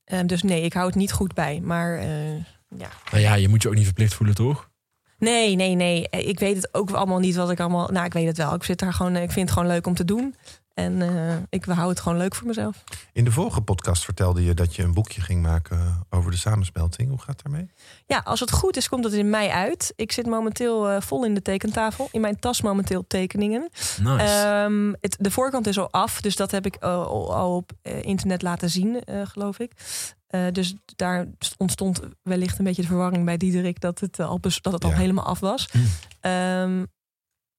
Eh, dus nee, ik hou het niet goed bij. Maar eh, ja. Nou ja, je moet je ook niet verplicht voelen, toch? Nee, nee, nee. Ik weet het ook allemaal niet wat ik allemaal. Nou, ik weet het wel. Ik zit daar gewoon. Ik vind het gewoon leuk om te doen. En eh, ik hou het gewoon leuk voor mezelf. In de vorige podcast vertelde je dat je een boekje ging maken over de samensmelting. Hoe gaat het daarmee? Ja, als het goed is, komt het in mei uit. Ik zit momenteel eh, vol in de tekentafel. In mijn tas momenteel tekeningen. Nice. Ehm, het, de voorkant is al af, dus dat heb ik eh, al, op internet laten zien, eh, geloof ik. Eh, dus daar ontstond wellicht een beetje de verwarring bij Diederik dat het, al, dat het al Ja. helemaal af was. Hm. Ehm,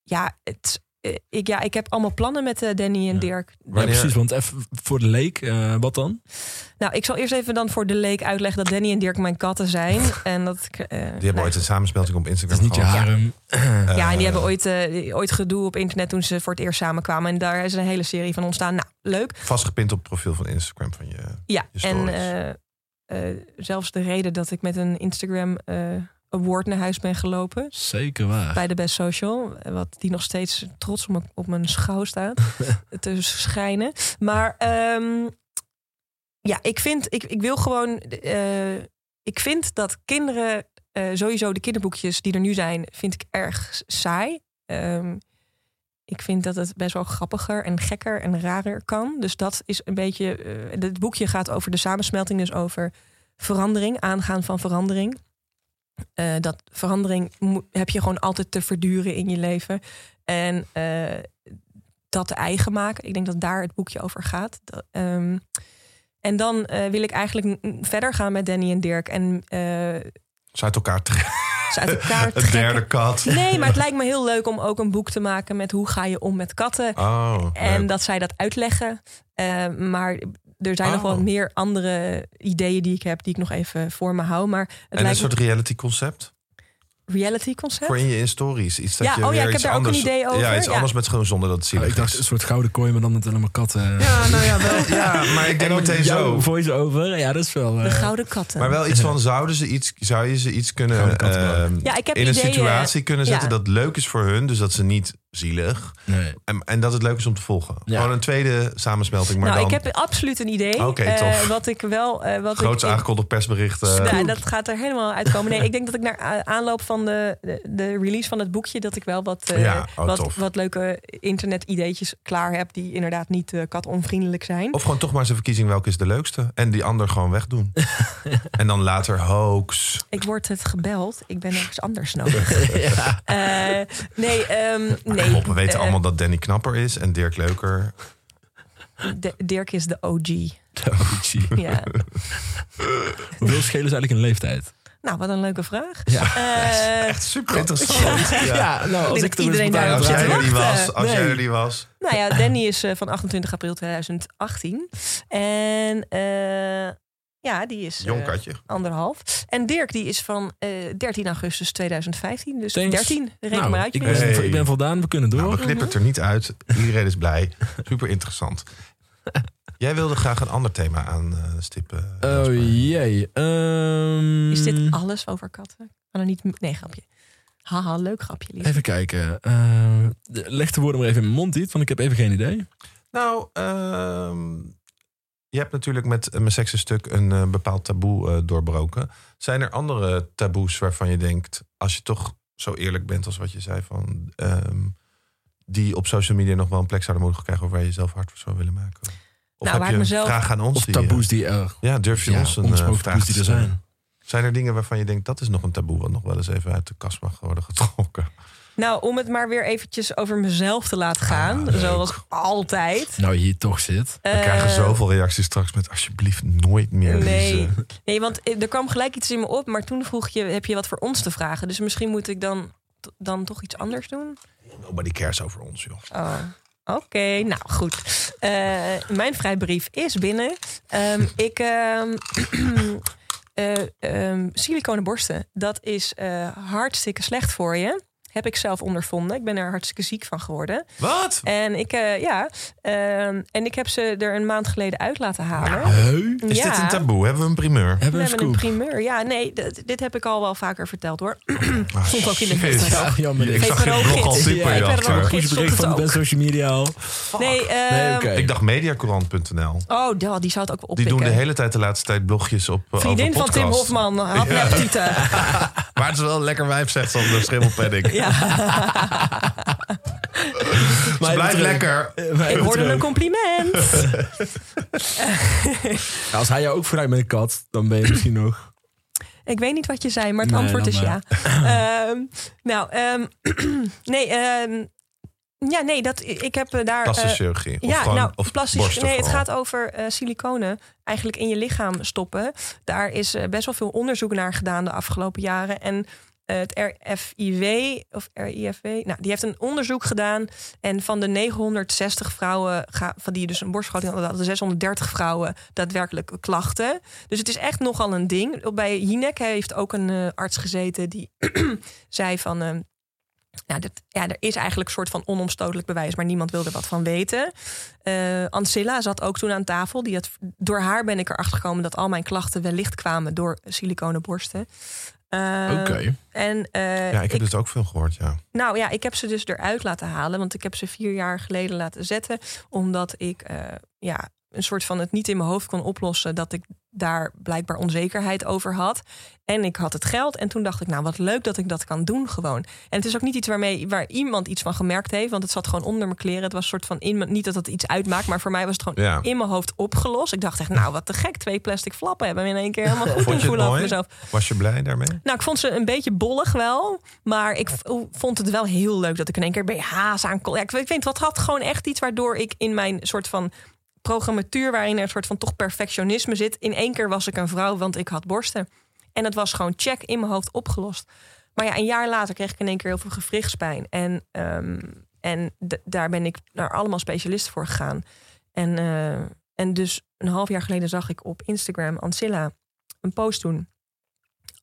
ja, het, ik, ja, ik heb allemaal plannen met eh, Danny en Ja. Dirk. ja, wanneer- precies. Want even voor de leek, eh, wat dan? Nou, ik zal eerst even dan voor de leek uitleggen dat Danny en Dirk mijn katten zijn. en dat ik, eh, Die hebben nou, ooit een samensmelting op Instagram is niet je gehad. harem. Ja, en Eh, die hebben ooit, eh, ooit gedoe op internet toen ze voor het eerst samenkwamen. En daar is een hele serie van ontstaan. Nou, leuk. Vastgepind op het profiel van Instagram van je. Ja, je en eh, eh, zelfs de reden dat ik met een Instagram eh, award naar huis ben gelopen. Zeker waar. Bij de Best Social. Wat die nog steeds trots op mijn, op mijn schouw staat. te schijnen. Maar ehm, ja, ik vind, ik, ik wil gewoon. eh, ik vind dat kinderen. eh, sowieso de kinderboekjes die er nu zijn, vind ik erg saai. Ehm, ik vind dat het best wel grappiger en gekker en rarer kan. Dus dat is een beetje. eh het boekje gaat over de samensmelting, dus over verandering, aangaan van verandering. Eh, dat verandering heb je gewoon altijd te verduren in je leven. En eh, dat eigen maken. Ik denk dat daar het boekje over gaat. Dat, ehm, en dan eh, wil ik eigenlijk verder gaan met Danny en Dirk. En Ze uit elkaar trekken. ze uit elkaar Een derde kat. Nee, maar het lijkt me heel leuk om ook een boek te maken met hoe ga je om met katten. Oh, En leuk. dat zij dat uitleggen. Maar er zijn nog wel Oh. meer andere ideeën die ik heb, die ik nog even voor me hou. Maar het en een lijkt soort reality concept reality concept. voor in je in stories. Iets dat Ja, je oh ja, ik heb iets daar ook een anders, idee over. Ja, iets Ja. anders met gewoon zonder dat het Oh, zielig ik dacht is. een soort gouden kooi, maar dan met allemaal katten. Ja, nou ja, wel, ja, maar ik denk meteen zo. voice-over, ja, dat is wel... De eh, gouden katten. Maar wel iets van, zouden ze iets, zou je ze iets kunnen ehm, Ja, ik heb in een situatie kunnen zetten Ja. dat leuk is voor hun, dus dat ze niet zielig Nee. en, en dat het leuk is om te volgen. Ja. Gewoon een tweede samensmelting, maar nou, dan ik heb absoluut een idee. Oké, Eh, tof. wat ik wel. eh wat groots ik, aangekondigd persbericht. eh, Nou, dat gaat er helemaal uitkomen. Nee, ik denk dat ik naar aanloop van de, de, de release van het boekje... dat ik wel wat, eh, Ja, oh, wat, wat leuke internet-ideetjes klaar heb... die inderdaad niet eh, katonvriendelijk zijn. Of gewoon toch maar eens een verkiezing welke is de leukste. En die ander gewoon wegdoen. en dan later hoax. Ik word het gebeld. Ik ben ergens anders nodig. Eh, nee, ehm, Maar nee. kom op, we weten eh, allemaal dat Danny knapper is en Dirk leuker. D- Dirk is de OG. Oh, zie. Ja. Hoeveel schelen ze eigenlijk in leeftijd? nou, wat een leuke vraag. Ja. Eh, Echt super interessant. Ja, nou, als ik dat eens iedereen daar Als jij wachten. was, als Nee. jij er niet was. Nou ja, Danny is eh, van 28 april 2018. En eh, ja, die is Jong eh, katje. anderhalf. En Dirk die is van eh 13 augustus 2015. Dus Thanks. 13, reken Nou, maar uit. ik, ben, Hey. ik ben voldaan, we kunnen door. Nou, we knippen het er niet uit. Iedereen is blij. Super interessant. Jij wilde graag een ander thema aanstippen. Oh Jasper. jee. ehm, Is dit alles over katten? Kan er niet... Nee, grapje. Haha, leuk grapje, lief. Even kijken. eh, leg de woorden maar even in mijn mond, niet, want ik heb even geen idee. Nou, ehm, je hebt natuurlijk met uh, mijn seksenstuk een eh, bepaald taboe eh, doorbroken. Zijn er andere taboes waarvan je denkt, als je toch zo eerlijk bent als wat je zei van... ehm, die op social media nog wel een plek zouden mogen krijgen... of waar je zelf hard voor zou willen maken? Of Nou, heb waar je ik een mezelf- vraag aan ons? Of die, taboes die er... ja, durf je Ja, ons een vraag taboes die er zijn. Zijn er dingen waarvan je denkt... dat is nog een taboe wat nog wel eens even uit de kast mag worden getrokken? Nou, om het maar weer eventjes over mezelf te laten gaan. Ah, zoals altijd. Nou, je hier toch zit. We krijgen Eh, zoveel reacties straks met... alsjeblieft nooit meer Nee. Nee, want er kwam gelijk iets in me op. Maar toen vroeg je, heb je wat voor ons te vragen? Dus misschien moet ik dan, dan toch iets anders doen? Nobody cares over ons, joh. Oh. Oké, nou goed. Eh, mijn vrijbrief is binnen. Ehm, ik. ehm eh, ehm, siliconen borsten, dat is eh, hartstikke slecht voor je. Heb ik zelf ondervonden. Ik ben er hartstikke ziek van geworden. Wat? En ik, eh, ja, ehm, en ik heb ze er een maand geleden uit laten halen. Is ja. dit een taboe? Hebben we een primeur? Hebben We hebben een primeur. Ja, nee, dit heb ik al wel vaker verteld hoor. Ah, Stond ook in de. Ja, jammer. Ik zag je blog al typen Ja, je ik ben er van de social media al. Nee, Nee, ehm, oké. Ik dacht mediacourant.nl. Oh, ja, die zou het ook wel Die doen de hele tijd de laatste tijd blogjes op uh, Vriendin over van Tim. Hofman had tieten. Maar het is wel een lekker wijf, zegt ze de schimmelpenning. Ja, Ze blijft lekker. ik hoorde een compliment. Ja, als hij jou ook vooruit met een kat, dan ben je misschien nog... Ik weet niet wat je zei, maar het Nee, antwoord is ja. Ehm, nou, ehm, nee, ehm, ja, nee, dat, ik heb eh, daar... eh, Plastische chirurgie. Of ja, gewoon, nou, of plastisch. Nee, het gaat over eh, siliconen eigenlijk in je lichaam stoppen. Daar is best wel veel onderzoek naar gedaan de afgelopen jaren. En het RFIW, of RIFW, nou, die heeft een onderzoek gedaan. En van de 960 vrouwen, van die dus een borstvergroting hadden, hadden 630 vrouwen daadwerkelijk klachten. Dus het is echt nogal een ding. Bij Jinek heeft ook een eh, arts gezeten die zei van... eh, nou, dat, ja, er is eigenlijk een soort van onomstotelijk bewijs, maar niemand wil er wat van weten. Eh Ancilla zat ook toen aan tafel. Die door haar ben ik erachter gekomen dat al mijn klachten wellicht kwamen door siliconen borsten. Eh, Oké. En eh, Ja, ik heb dus ook veel gehoord, ja. nou ja, ik heb ze dus eruit laten halen. Want ik heb ze vier jaar geleden laten zetten. Omdat ik eh, ja, een soort van het niet in mijn hoofd kon oplossen. Dat ik daar blijkbaar onzekerheid over had. En ik had het geld. En toen dacht ik, nou wat leuk dat ik dat kan doen gewoon. En het is ook niet iets waarmee waar iemand iets van gemerkt heeft. Want het zat gewoon onder mijn kleren. Het was een soort van in mijn, niet dat het iets uitmaakt. Maar voor mij was het gewoon Ja. in mijn hoofd opgelost. Ik dacht echt, nou wat te gek. Twee plastic flappen hebben in één keer helemaal goed Vond je voelen over mezelf. Was je blij daarmee? Nou, ik vond ze een beetje bollig wel. Maar ik vond het wel heel leuk dat ik in één keer BH's aan kon. Ja, ik weet ik weet niet, wat had gewoon echt iets waardoor ik in mijn soort van programmatuur... waarin er een soort van toch perfectionisme zit... in één keer was ik een vrouw, want ik had borsten. En het was gewoon check in mijn hoofd opgelost. Maar ja, een jaar later kreeg ik in één keer heel veel gewrichtspijn. En, ehm, en daar ben ik naar allemaal specialisten voor gegaan. En, eh, en dus een half jaar geleden zag ik op Instagram Ancilla een post doen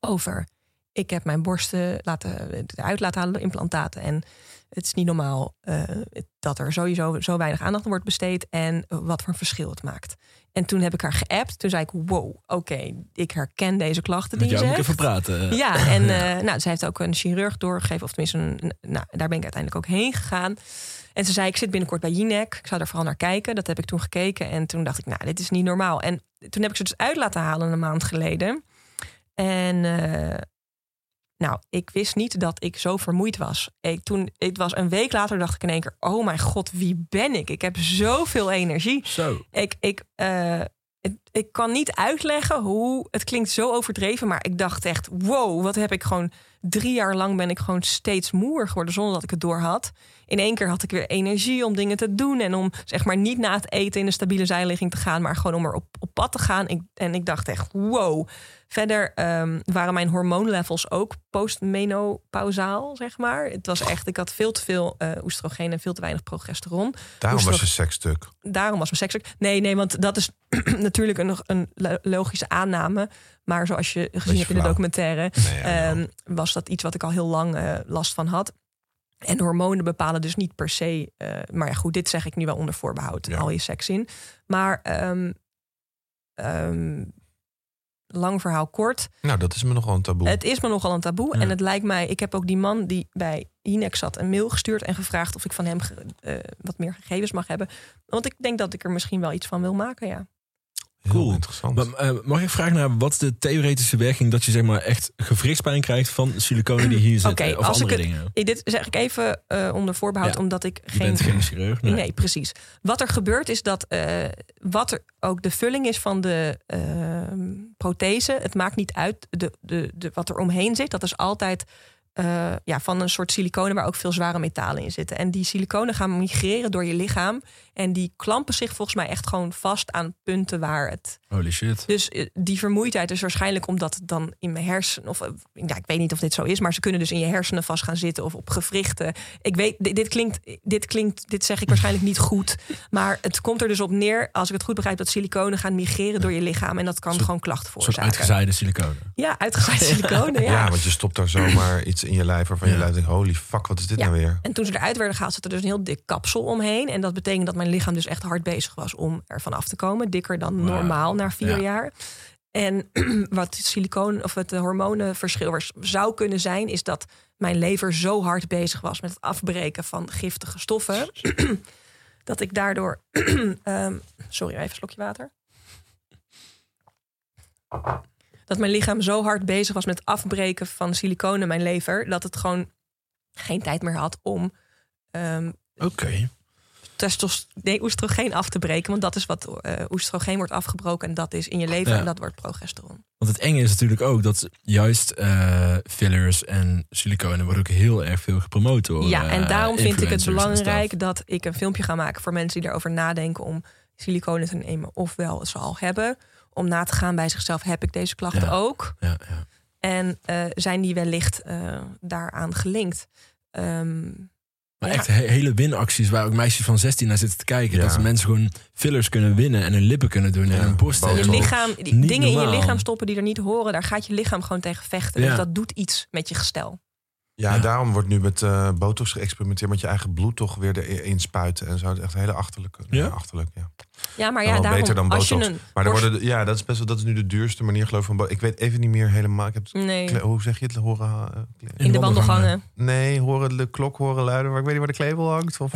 over ik heb mijn borsten laten, eruit laten halen door implantaten. En het is niet normaal eh, dat er sowieso zo weinig aandacht aan wordt besteed. En wat voor een verschil het maakt. En toen heb ik haar geappt. Toen zei ik, wow, oké, ik herken deze klachten die Met je moet ik zegt. even praten. Ja, en eh, nou, zij heeft ook een chirurg doorgegeven. Of tenminste, een, een- nou, daar ben ik uiteindelijk ook heen gegaan. En ze zei, ik zit binnenkort bij Jinek. Ik zou er vooral naar kijken. Dat heb ik toen gekeken. En toen dacht ik, nou, dit is niet normaal. En toen heb ik ze dus uit laten halen een maand geleden. En eh, nou, ik wist niet dat ik zo vermoeid was. Ik, toen, het was een week later, dacht ik in één keer... oh mijn god, wie ben ik? Ik heb zoveel energie. Zo. Ik, ik, het- ik kan niet uitleggen hoe. Het klinkt zo overdreven, maar ik dacht echt: wow, wat heb ik gewoon. Drie jaar lang ben ik gewoon steeds moer geworden zonder dat ik het door had. In één keer had ik weer energie om dingen te doen. En om zeg maar niet na het eten in een stabiele zijligging te gaan, maar gewoon om er op, op pad te gaan. Ik, en ik dacht echt: wow. Verder ehm, waren mijn hormoonlevels ook postmenopausaal, zeg maar. Het was echt, ik had veel te veel eh oestrogeen en veel te weinig progesteron Daarom was je seksstuk. daarom was mijn seks. Nee, nee, want dat is natuurlijk een, een lo- logische aanname. Maar zoals je gezien hebt in de documentaire, Nee, ja, ehm, was dat iets wat ik al heel lang eh, last van had. En hormonen bepalen dus niet per se. eh, maar ja, goed, dit zeg ik nu wel onder voorbehoud. Ja. Al je seks in. Maar ehm, ehm, lang verhaal kort. Nou, dat is me nogal een taboe. Het is me nogal een taboe. Ja. En het lijkt mij, ik heb ook die man die bij Hinex zat een mail gestuurd en gevraagd of ik van hem eh, wat meer gegevens mag hebben. Want ik denk dat ik er misschien wel iets van wil maken, ja. Heel Cool. interessant. Maar, eh, mag ik vragen naar wat de theoretische werking dat je zeg maar echt gewrichtspijn krijgt van siliconen die hier zitten? Oké, of als ik andere het- dingen? Eh, Dit zeg ik even eh, onder voorbehoud, Ja. omdat ik Je geen... bent geen chirurg. Nee. Nee. precies. Wat er gebeurt is dat eh, wat er ook de vulling is van de ehm, prothese, het maakt niet uit de, de, de, wat er omheen zit. Dat is altijd eh, ja, van een soort siliconen waar ook veel zware metalen in zitten. En die siliconen gaan migreren door je lichaam. En die klampen zich volgens mij echt gewoon vast aan punten waar het Holy shit. dus eh, die vermoeidheid is waarschijnlijk omdat het dan in mijn hersenen... of eh, ja, ik weet niet of dit zo is... maar ze kunnen dus in je hersenen vast gaan zitten of op gewrichten. Ik weet, dit, dit klinkt, dit klinkt, dit zeg ik waarschijnlijk niet goed... maar het komt er dus op neer, als ik het goed begrijp... dat siliconen gaan migreren door je lichaam... en dat kan gewoon klachten veroorzaken. uitgezaaide siliconen. Ja, uitgezaaide siliconen, ja. ja. want je stopt daar zomaar iets in je lijf waarvan je Ja. lijf denkt, holy fuck, wat is dit Ja. nou weer? En toen ze eruit werden gehaald, zat er dus een heel dik kapsel omheen. En dat betekent dat mijn lichaam dus echt hard bezig was om ervan af te komen. Dikker dan normaal na vier Ja. jaar. En wat het silicoon of het hormonenverschil zou kunnen zijn, is dat mijn lever zo hard bezig was met het afbreken van giftige stoffen. dat ik daardoor. ehm, sorry, even een slokje water. Dat mijn lichaam zo hard bezig was met het afbreken van siliconen in mijn lever. dat het gewoon geen tijd meer had om ehm Oké. Testos nee, oestrogeen af te breken. Want dat is wat eh, oestrogeen wordt afgebroken. En dat is in je lever Ja. en dat wordt progesteron. Want het enge is natuurlijk ook dat juist eh, fillers en siliconen worden ook heel erg veel gepromoot door ja, en eh, daarom vind ik het belangrijk dat ik een filmpje ga maken voor mensen die erover nadenken om siliconen te nemen. Ofwel ze al hebben. Om na te gaan bij zichzelf, heb ik deze klachten Ja. ook? Ja, ja. En zijn die wellicht daaraan gelinkt? Ehm, Maar Ja. echt he- hele winacties waar ook meisjes van 16 naar zitten te kijken. Ja. Dat mensen gewoon fillers kunnen winnen en hun lippen kunnen doen en hun borsten. botox. je lichaam, die dingen in je lichaam stoppen die er niet horen, daar gaat je lichaam gewoon tegen vechten. Ja. Dus dat doet iets met je gestel. Ja, Ja. daarom wordt nu met eh botox geëxperimenteerd met je eigen bloed toch weer erin spuiten en zo. Het is echt hele achterlijke. Ja? achterlijk, ja. Ja, maar ja, daarom, beter dan als je botox. een Maar borst- worden, de- ja, dat is best wel, dat is nu de duurste manier geloof ik van botox. Ik weet even niet meer helemaal. Ik heb, Nee, hoe zeg je het? Horen, eh, in de wandelgangen. nee, horen de klok horen luiden, maar ik weet niet waar de klepel hangt. Of,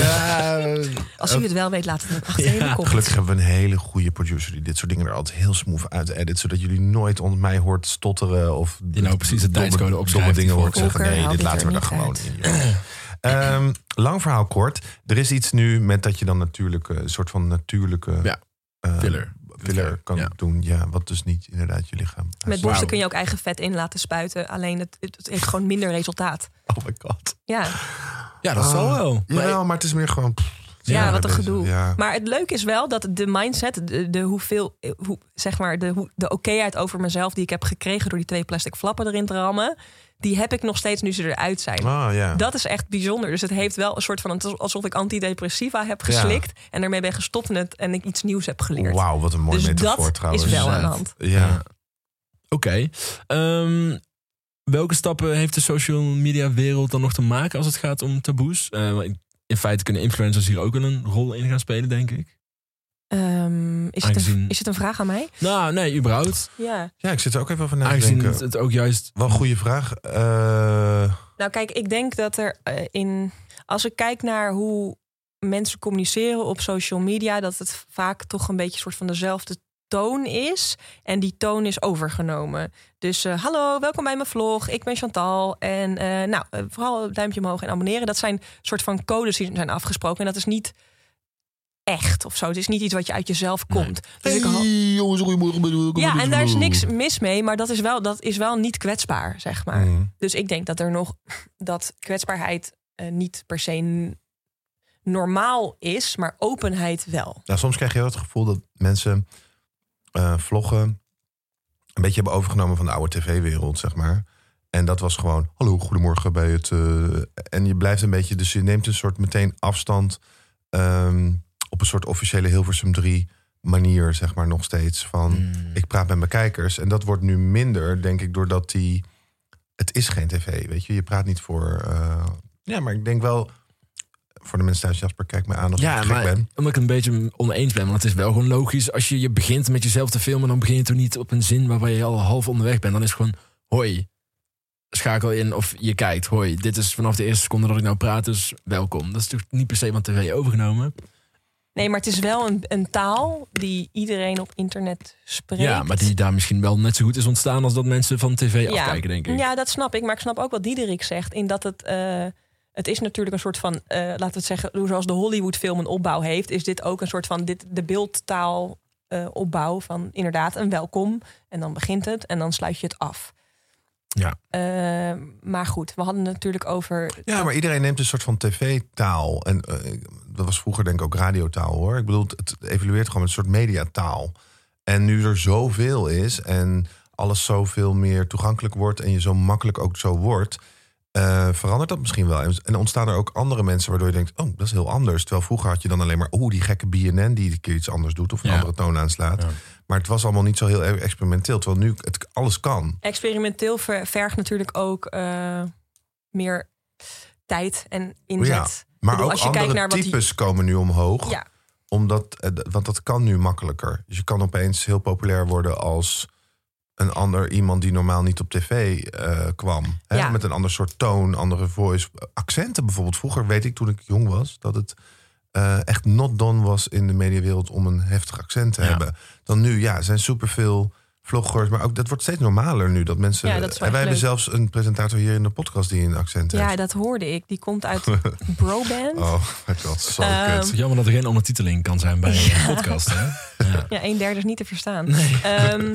ja, Als u het wel weet, laat het dan achter in de Ja. Gelukkig hebben we een hele goede producer die dit soort dingen er altijd heel smooth uit edit. Zodat jullie nooit onder mij hoort stotteren of Die nou precies de domme- tijdscode opschrijft Domme dingen hoort zeggen. Nee, dit laten we er niet gewoon in. Ehm, lang verhaal kort. Er is iets nu met dat je dan natuurlijk een soort van natuurlijke Ja, eh, filler. filler kan Ja. doen. Ja, wat dus niet inderdaad je lichaam. Met borsten kun je ook eigen vet in laten spuiten. Alleen het, het heeft gewoon minder resultaat. Oh my god. Ja, Ja, dat zal Ah, wel. Maar- Ja, maar het is meer gewoon. pff, ja, ja, wat een gedoe. ja. Maar het leuke is wel dat de mindset, de, de hoeveel, hoe, zeg maar, de, hoe, de okéheid over mezelf die ik heb gekregen door die twee plastic flappen erin te rammen, die heb ik nog steeds nu ze eruit zijn. Ah, ja. Dat is echt bijzonder. Dus het heeft wel een soort van alsof ik antidepressiva heb geslikt en ermee ben gestopt en, het, en ik iets nieuws heb geleerd. Wauw, wat een mooie dus metafoor dat trouwens. is wel aan de hand. Ja. Oké. Ehm, welke stappen heeft de social media wereld dan nog te maken als het gaat om taboes? Eh, in feite kunnen influencers hier ook een rol in gaan spelen, denk ik. Ehm, is, het een, is het een vraag aan mij? Nou, nee, überhaupt. Ja. ja, ik zit er ook even over na te Aangezien denken. het, het ook juist... Wel een goede vraag. Eh, Nou, kijk, ik denk dat er eh, in. Als ik kijk naar hoe mensen communiceren op social media, dat het vaak toch een beetje een soort van dezelfde toon is. En die toon is overgenomen. Dus eh, hallo, welkom bij mijn vlog. Ik ben Chantal. En eh, nou, eh, vooral een duimpje omhoog en abonneren. Dat zijn soort van codes die zijn afgesproken. En dat is niet echt of zo. Het is niet iets wat je uit jezelf komt. Dus ik ho- jongens, goedemorgen. ja, en daar is niks mis mee, maar dat is wel, dat is wel niet kwetsbaar, zeg maar. Mm. Dus ik denk dat er nog dat kwetsbaarheid niet per se normaal is, maar openheid wel. Nou, soms krijg je wel het gevoel dat mensen eh, vloggen een beetje hebben overgenomen van de oude tv-wereld, zeg maar. En dat was gewoon, hallo, goedemorgen bij het... eh, en je blijft een beetje, dus je neemt een soort meteen afstand... ehm, op een soort officiële Hilversum 3 manier, zeg maar, nog steeds. Van, Mm. ik praat met mijn kijkers. En dat wordt nu minder, denk ik, doordat die... Het is geen tv, weet je. Je praat niet voor... eh, ja, maar ik denk wel... Voor de mensen thuis, Jasper, kijk mij aan als Ja, ik gek maar ben. omdat ik een beetje oneens ben. Want het is wel gewoon logisch. Als je, je begint met jezelf te filmen, dan begin je toch niet op een zin waarbij je al half onderweg bent. Dan is het gewoon, hoi, schakel in of je kijkt. Hoi, dit is vanaf de eerste seconde dat ik nou praat, dus welkom. Dat is toch niet per se van tv overgenomen? Nee, maar het is wel een, een taal die iedereen op internet spreekt. Ja, maar die daar misschien wel net zo goed is ontstaan als dat mensen van tv afkijken, denk ik. Ja, dat snap ik. Maar ik snap ook wat Diederik zegt. In dat het. eh, het is natuurlijk een soort van, eh, laten we het zeggen, zoals de Hollywood-film een opbouw heeft, is dit ook een soort van dit, de beeldtaal eh, opbouw van inderdaad een welkom. En dan begint het en dan sluit je het af. Ja. Eh, maar goed, we hadden het natuurlijk over. Ja, maar iedereen neemt een soort van tv-taal. En dat was vroeger denk ik ook radiotaal hoor. Ik bedoel, het evolueert gewoon met een soort mediataal. En nu er zoveel is en alles zoveel meer toegankelijk wordt... en je zo makkelijk ook zo wordt... eh, verandert dat misschien wel. En- En ontstaan er ook andere mensen waardoor je denkt... oh, dat is heel anders. Terwijl vroeger had je dan alleen maar... oeh, die gekke BNN die een keer iets anders doet... of een Ja. andere toon aanslaat. Ja. Maar het was allemaal niet zo heel erg experimenteel. Terwijl nu het alles kan. Experimenteel ver- vergt natuurlijk ook eh, meer tijd en inzet. Ja, Maar bedoel, ook als je andere kijkt naar wat die- types komen nu omhoog. Ja, Omdat, want dat kan nu makkelijker. Dus je kan opeens heel populair worden als een ander iemand die normaal niet op tv eh, kwam. Hè? Ja. Met een ander soort toon, andere voice. Accenten bijvoorbeeld. Vroeger weet ik toen ik jong was dat het eh, echt not done was in de mediawereld om een heftig accent te Ja. hebben. Dan nu, ja, er zijn superveel vloggers. Maar ook dat wordt steeds normaler nu. Dat mensen. Ja, dat is wel en wij echt hebben leuk. zelfs een presentator hier in de podcast die een accent ja, heeft. dat hoorde ik. Die komt uit Broband. Oh, zo Ehm, kut. Jammer dat er geen ondertiteling kan zijn bij een podcast, hè? Ja. Ja, een derde is niet te verstaan. Ehm,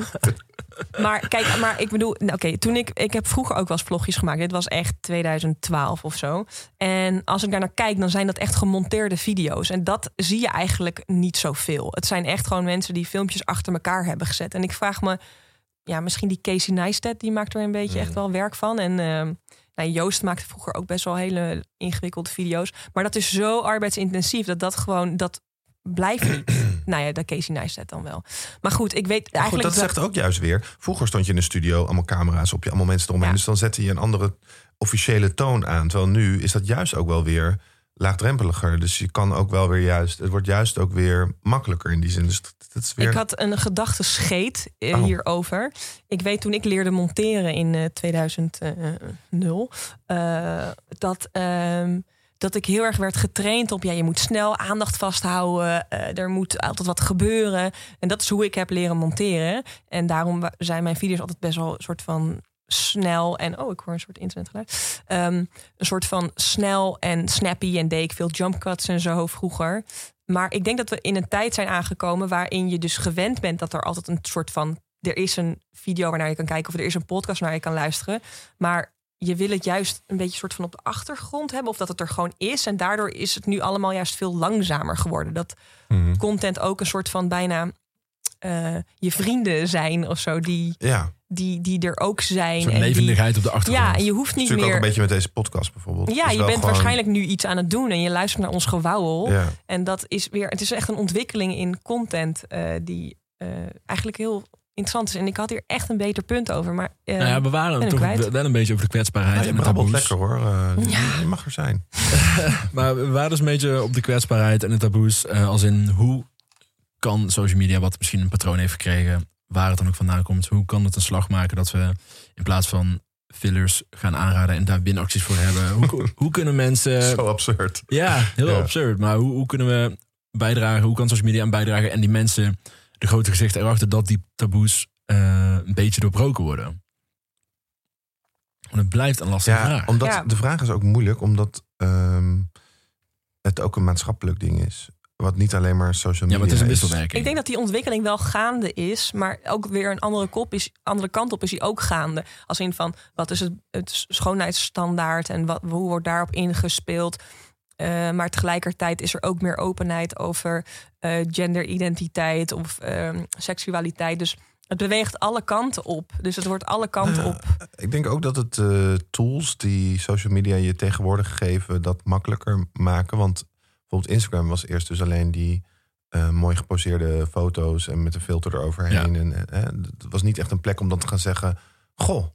maar kijk, maar ik bedoel, nou, oké, toen ik, ik heb vroeger ook wel eens vlogjes gemaakt. Dit was echt 2012 of zo. En als ik daar naar kijk, dan zijn dat echt gemonteerde video's. En dat zie je eigenlijk niet zoveel. Het zijn echt gewoon mensen die filmpjes achter elkaar hebben gezet. En ik vraag me, ja, misschien die Casey Neistat, die maakt er een beetje echt wel werk van. En ehm, nou, Joost maakte vroeger ook best wel hele ingewikkelde video's. Maar dat is zo arbeidsintensief dat dat gewoon, dat blijft niet. Nou ja, dat Casey Neistat dan wel. Maar goed, ik weet Maar goed, eigenlijk... dat zegt ook juist weer. Vroeger stond je in de studio, allemaal camera's op je, allemaal mensen eromheen. Ja. Dus dan zette je een andere officiële toon aan. Terwijl nu is dat juist ook wel weer laagdrempeliger. Dus je kan ook wel weer juist, het wordt juist ook weer makkelijker in die zin. Dus dat, dat is weer. Ik had een gedachte scheet eh, Oh. hierover. Ik weet toen ik leerde monteren in eh 2000, eh, dat, ehm, dat ik heel erg werd getraind op... ja, je moet snel aandacht vasthouden. eh, er moet altijd wat gebeuren. En dat is hoe ik heb leren monteren. En daarom zijn mijn video's altijd best wel een soort van snel en oh, ik hoor een soort internetgeluid. Ehm, een soort van snel en snappy en deed ik veel jump cuts en zo vroeger. Maar ik denk dat we in een tijd zijn aangekomen waarin je dus gewend bent dat er altijd een soort van er is een video waarnaar je kan kijken of er is een podcast waar je kan luisteren. Maar je wil het juist een beetje soort van op de achtergrond hebben of dat het er gewoon is. En daardoor is het nu allemaal juist veel langzamer geworden. Dat Mhm. content ook een soort van bijna eh, je vrienden zijn of zo, die, Ja, die, die er ook zijn. Een levendigheid op de achtergrond. ja, en je hoeft niet natuurlijk ook meer. een beetje met deze podcast bijvoorbeeld. Ja, je bent gewoon- waarschijnlijk nu iets aan het doen en je luistert naar ons gewauwel. Ja. En dat is weer, het is echt een ontwikkeling in content eh, die eh, eigenlijk heel interessant is. En ik had hier echt een beter punt over. Maar eh, Nou ja, we waren toch kwijt. wel een beetje over de kwetsbaarheid Ja, je en taboes. lekker hoor. Eh, Ja. Je mag er zijn. Maar we waren dus een beetje op de kwetsbaarheid en de taboes. eh, als in hoe kan social media, wat misschien een patroon heeft gekregen, waar het dan ook vandaan komt, hoe kan het een slag maken dat we in plaats van fillers gaan aanraden en daar winacties voor hebben? Hoe, hoe kunnen mensen. Zo absurd. Ja, heel Ja. absurd. Maar hoe, hoe kunnen we bijdragen? Hoe kan social media aan bijdragen en die mensen, de grote gezichten erachter, dat die taboes eh, een beetje doorbroken worden? Want het blijft een lastige Ja, vraag. omdat Ja. de vraag is ook moeilijk, omdat ehm, het ook een maatschappelijk ding is. Wat niet alleen maar social Ja, media maar het is een wisselwerking. ik denk dat die ontwikkeling wel gaande is, maar ook weer een andere, kop is, andere kant op is die ook gaande. Als in van wat is het, het schoonheidsstandaard en wat, hoe wordt daarop ingespeeld. Eh, maar tegelijkertijd is er ook meer openheid over eh, genderidentiteit of ehm, seksualiteit. Dus het beweegt alle kanten op. Dus het wordt alle kanten Ja. op. Ik denk ook dat het eh, tools die social media je tegenwoordig geven, dat makkelijker maken. Want bijvoorbeeld Instagram was eerst dus alleen die eh, mooi geposeerde foto's en met een filter eroverheen. Ja. En, eh, het was niet echt een plek om dan te gaan zeggen: Goh,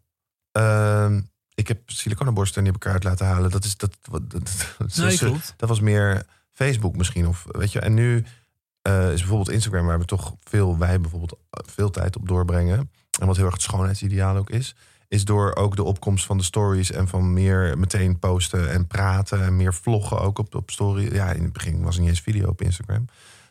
ehm, ik heb siliconenborsten en die heb ik eruit laten halen. Dat is dat. dat, dat, Nee, dat- dat was meer Facebook misschien. Of, weet je, en nu eh, is bijvoorbeeld Instagram, waar we toch veel, wij bijvoorbeeld veel tijd op doorbrengen. En wat heel erg het schoonheidsideaal ook is. Is door ook de opkomst van de stories en van meer meteen posten en praten. En meer vloggen ook op, op story. Ja, in het begin was er niet eens video op Instagram.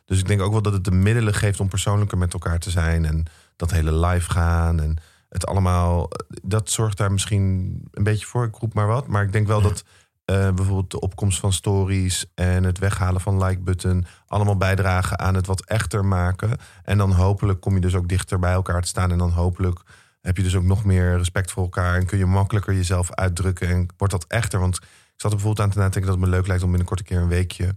Dus ik denk ook wel dat het de middelen geeft om persoonlijker met elkaar te zijn. En dat hele live gaan en het allemaal. Dat zorgt daar misschien een beetje voor. Ik roep maar wat. Maar ik denk wel dat eh, bijvoorbeeld de opkomst van stories en het weghalen van like-button allemaal bijdragen aan het wat echter maken. En dan hopelijk kom je dus ook dichter bij elkaar te staan. En dan hopelijk heb je dus ook nog meer respect voor elkaar. En kun je makkelijker jezelf uitdrukken. En wordt dat echter. Want ik zat er bijvoorbeeld aan te nadenken dat het me leuk lijkt om binnenkort een keer een weekje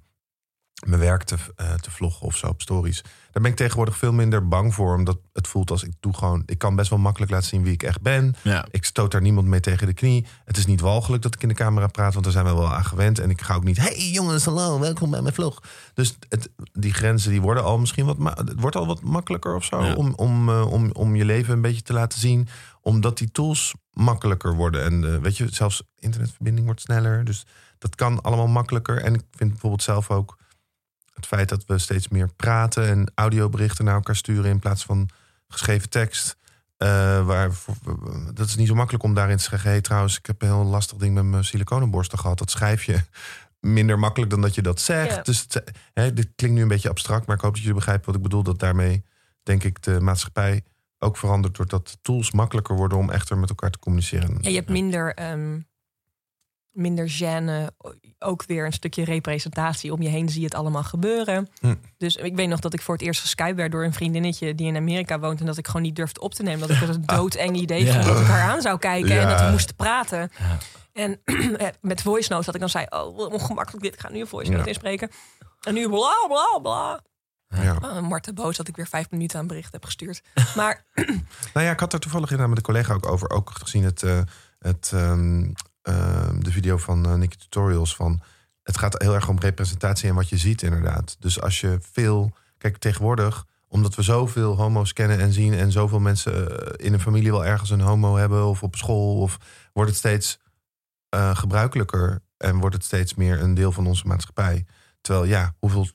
mijn werk te, eh, te vloggen of zo op stories. Daar ben ik tegenwoordig veel minder bang voor. Omdat het voelt als ik doe gewoon. Ik kan best wel makkelijk laten zien wie ik echt ben. Ja. Ik stoot daar niemand mee tegen de knie. Het is niet walgelijk dat ik in de camera praat, want daar zijn we wel aan gewend. En ik ga ook niet, hey jongens, hallo, welkom bij mijn vlog. Dus het, die grenzen die worden al misschien wat, het wordt al wat makkelijker of zo Ja. om, om, eh, om, om je leven een beetje te laten zien. Omdat die tools makkelijker worden. En eh, weet je, zelfs internetverbinding wordt sneller. Dus dat kan allemaal makkelijker. En ik vind bijvoorbeeld zelf ook het feit dat we steeds meer praten en audioberichten naar elkaar sturen in plaats van geschreven tekst. Eh, waar, dat is niet zo makkelijk om daarin te zeggen. Hey, trouwens, ik heb een heel lastig ding met mijn siliconenborsten gehad. Dat schrijf je minder makkelijk dan dat je dat zegt. Ja. Dus het, hè, dit klinkt nu een beetje abstract, maar ik hoop dat jullie begrijpen wat ik bedoel. Dat daarmee, denk ik, de maatschappij ook verandert doordat de tools makkelijker worden om echter met elkaar te communiceren. Ja, je hebt minder, ehm, minder gêne. Ook weer een stukje representatie. Om je heen zie je het allemaal gebeuren. Hm. Dus ik weet nog dat ik voor het eerst geskypt werd door een vriendinnetje die in Amerika woont. En dat ik gewoon niet durfde op te nemen. Dat ik het een doodeng idee Ja. vond dat ik haar aan zou kijken. En dat we Ja. moesten praten. Ja. En eh, met voice notes dat ik dan zei: Oh, wat ongemakkelijk dit. Ik ga nu een voice note Ja. inspreken. En nu bla bla bla. Ja. Oh, Marten boos dat ik weer vijf minuten aan bericht heb gestuurd. Maar Nou ja, ik had er toevallig inderdaad met een collega ook over. Ook gezien het, eh, het, ehm, ehm, de video van eh Nicky Tutorials. Van, het gaat heel erg om representatie en wat je ziet inderdaad. Dus als je veel... Kijk, tegenwoordig, omdat we zoveel homo's kennen en zien... en zoveel mensen eh, in een familie wel ergens een homo hebben... of op school, of wordt het steeds eh, gebruikelijker... en wordt het steeds meer een deel van onze maatschappij. Terwijl, ja, hoeveel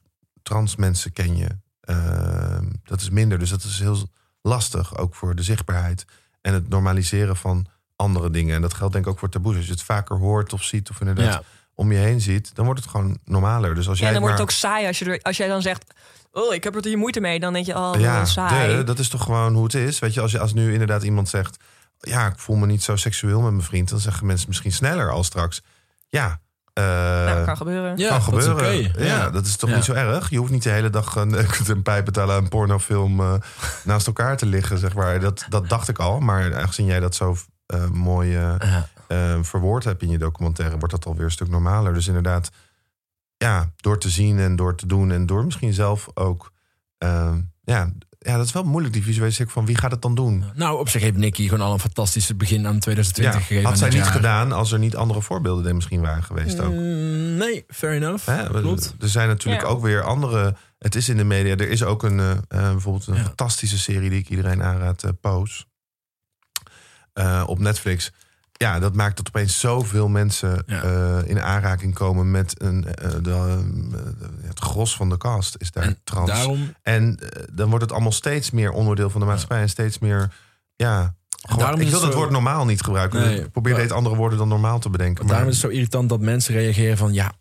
trans mensen ken je? Ehm, dat is minder, dus dat is heel lastig, ook voor de zichtbaarheid en het normaliseren van andere dingen. En dat geldt denk ik ook voor taboes. Als je het vaker hoort of ziet of inderdaad Ja. om je heen ziet, dan wordt het gewoon normaler. Dus als ja, jij dan wordt het ook saai als je, er, als jij dan zegt... Oh, ik heb er hier moeite mee. Dan denk je, oh, ja, saai. de, dat is toch gewoon hoe het is. Weet je, als, je, als nu inderdaad iemand zegt, ja, ik voel me niet zo seksueel met mijn vriend, dan zeggen mensen misschien sneller al straks, ja. eh, nou, kan gebeuren. Ja, kan dat is gebeuren. oké. Ja. Ja. dat is toch Ja. niet zo erg. Je hoeft niet de hele dag een, een pijp betalen aan een pornofilm eh, naast elkaar te liggen, zeg maar. Dat, dat dacht ik al. Maar aangezien jij dat zo eh, mooi eh, Ja. verwoord hebt in je documentaire, wordt dat alweer een stuk normaler. Dus inderdaad, ja, door te zien en door te doen en door misschien zelf ook. eh, ja, ja, dat is wel moeilijk, die visualisering van wie gaat het dan doen. Nou, op zich heeft Nicky gewoon al een fantastische begin aan 2020 Ja, gegeven. had zij niet jaar. gedaan als er niet andere voorbeelden er misschien waren geweest ook. Mm, nee, fair enough. Hè, Klopt. Er zijn natuurlijk Ja. ook weer andere. Het is in de media. Er is ook een, bijvoorbeeld een Ja. fantastische serie die ik iedereen aanraad, eh Pose. Eh, op Netflix. Ja, dat maakt dat opeens zoveel mensen Ja. eh, in aanraking komen met een, eh, de, het gros van de cast is daar En trans. Daarom, En dan wordt het allemaal steeds meer onderdeel van de maatschappij en steeds meer. Ja, gewoon- ik wil het woord normaal niet gebruiken. Nee, ik probeer deze andere woorden dan normaal te bedenken. Maar, daarom is het zo irritant dat mensen reageren van... ja,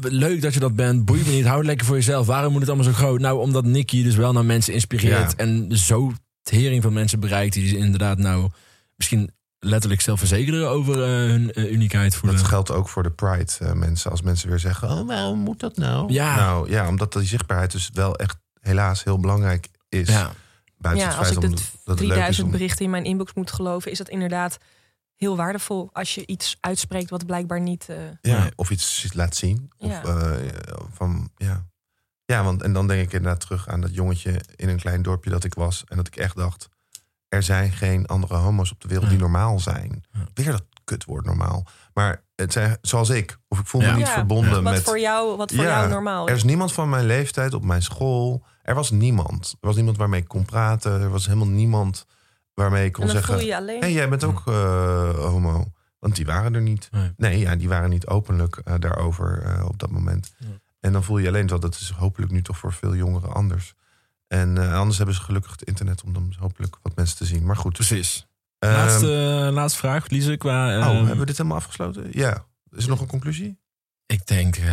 leuk dat je dat bent, boeit me niet, hou het lekker voor jezelf. Waarom moet het allemaal zo groot? Nou, omdat Nicky dus wel naar mensen inspireert... Ja. en zo tering van mensen bereikt... die dus inderdaad nou misschien letterlijk zelfverzekeren over eh, hun eh, uniekheid voelen. Dat geldt ook voor de Pride eh, mensen. Als mensen weer zeggen, oh, waarom moet dat nou? Ja. Nou ja, omdat die zichtbaarheid dus wel echt helaas heel belangrijk is. Ja, Buiten Ja, het als ik om, de dat het leuk is 3000 om... berichten in mijn inbox moet geloven, is dat inderdaad heel waardevol als je iets uitspreekt wat blijkbaar niet. eh, Ja, Nee. of iets laat zien. Of, Ja. eh, van, ja. ja, want en dan denk ik inderdaad terug aan dat jongetje in een klein dorpje dat ik was. En dat ik echt dacht, er zijn geen andere homo's op de wereld die normaal zijn. Ja. Weer dat kutwoord normaal. Maar het zijn zoals ik. Of ik voel me Ja. niet Ja, verbonden wat met... voor jou, wat voor Ja, jou normaal Er is. is niemand van mijn leeftijd op mijn school. Er was niemand. Er was niemand waarmee ik kon praten. Er was helemaal niemand waarmee ik kon En dan zeggen... voel je alleen. hey, jij bent ook eh, homo. Want die waren er niet. Nee. Nee, ja, die waren niet openlijk eh, daarover eh, op dat moment. Ja. En dan voel je je alleen, want dat is hopelijk nu toch voor veel jongeren anders. En eh, anders hebben ze gelukkig het internet om dan hopelijk wat mensen te zien. Maar goed. precies. ehm, laatste, laatste vraag, Lize, qua... oh, ehm, hebben we dit helemaal afgesloten? Ja. Is er nog een conclusie? Ik denk... eh,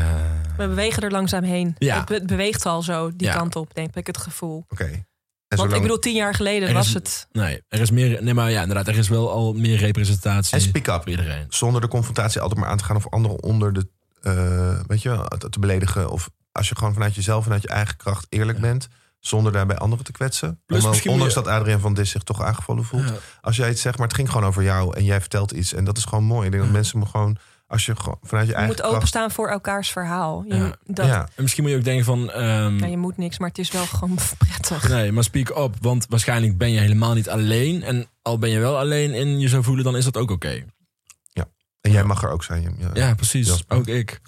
We bewegen er langzaam heen. Ja. Het be- beweegt al zo die Ja. kant op, denk ik, het gevoel. Oké. Want zolang- ik bedoel, tien jaar geleden Er was is- het... Nee, er is meer... Nee, maar ja, inderdaad. Er is wel al meer representatie En speak up. voor iedereen. Zonder de confrontatie altijd maar aan te gaan of anderen onder de, eh, weet je, te te beledigen. Of als je gewoon vanuit jezelf, vanuit je eigen kracht eerlijk Ja. bent. Zonder daarbij anderen te kwetsen. Moet ondanks je- dat Adriaan van Dis zich toch aangevallen voelt. Ja. Als jij iets zegt, maar het ging gewoon over jou en jij vertelt iets. En dat is gewoon mooi. Ik denk dat mensen me gewoon, als je gewoon vanuit je Je eigen moet kracht... openstaan voor elkaars verhaal. Je, Ja. dat, Ja, En misschien moet je ook denken van... ehm, ja, je moet niks, maar het is wel gewoon prettig. Nee, maar speak up. Want waarschijnlijk ben je helemaal niet alleen. En al ben je wel alleen in je zo voelen, dan is dat ook oké. En jij mag er ook zijn. Ja. Ja, precies. Jasper. Ook ik.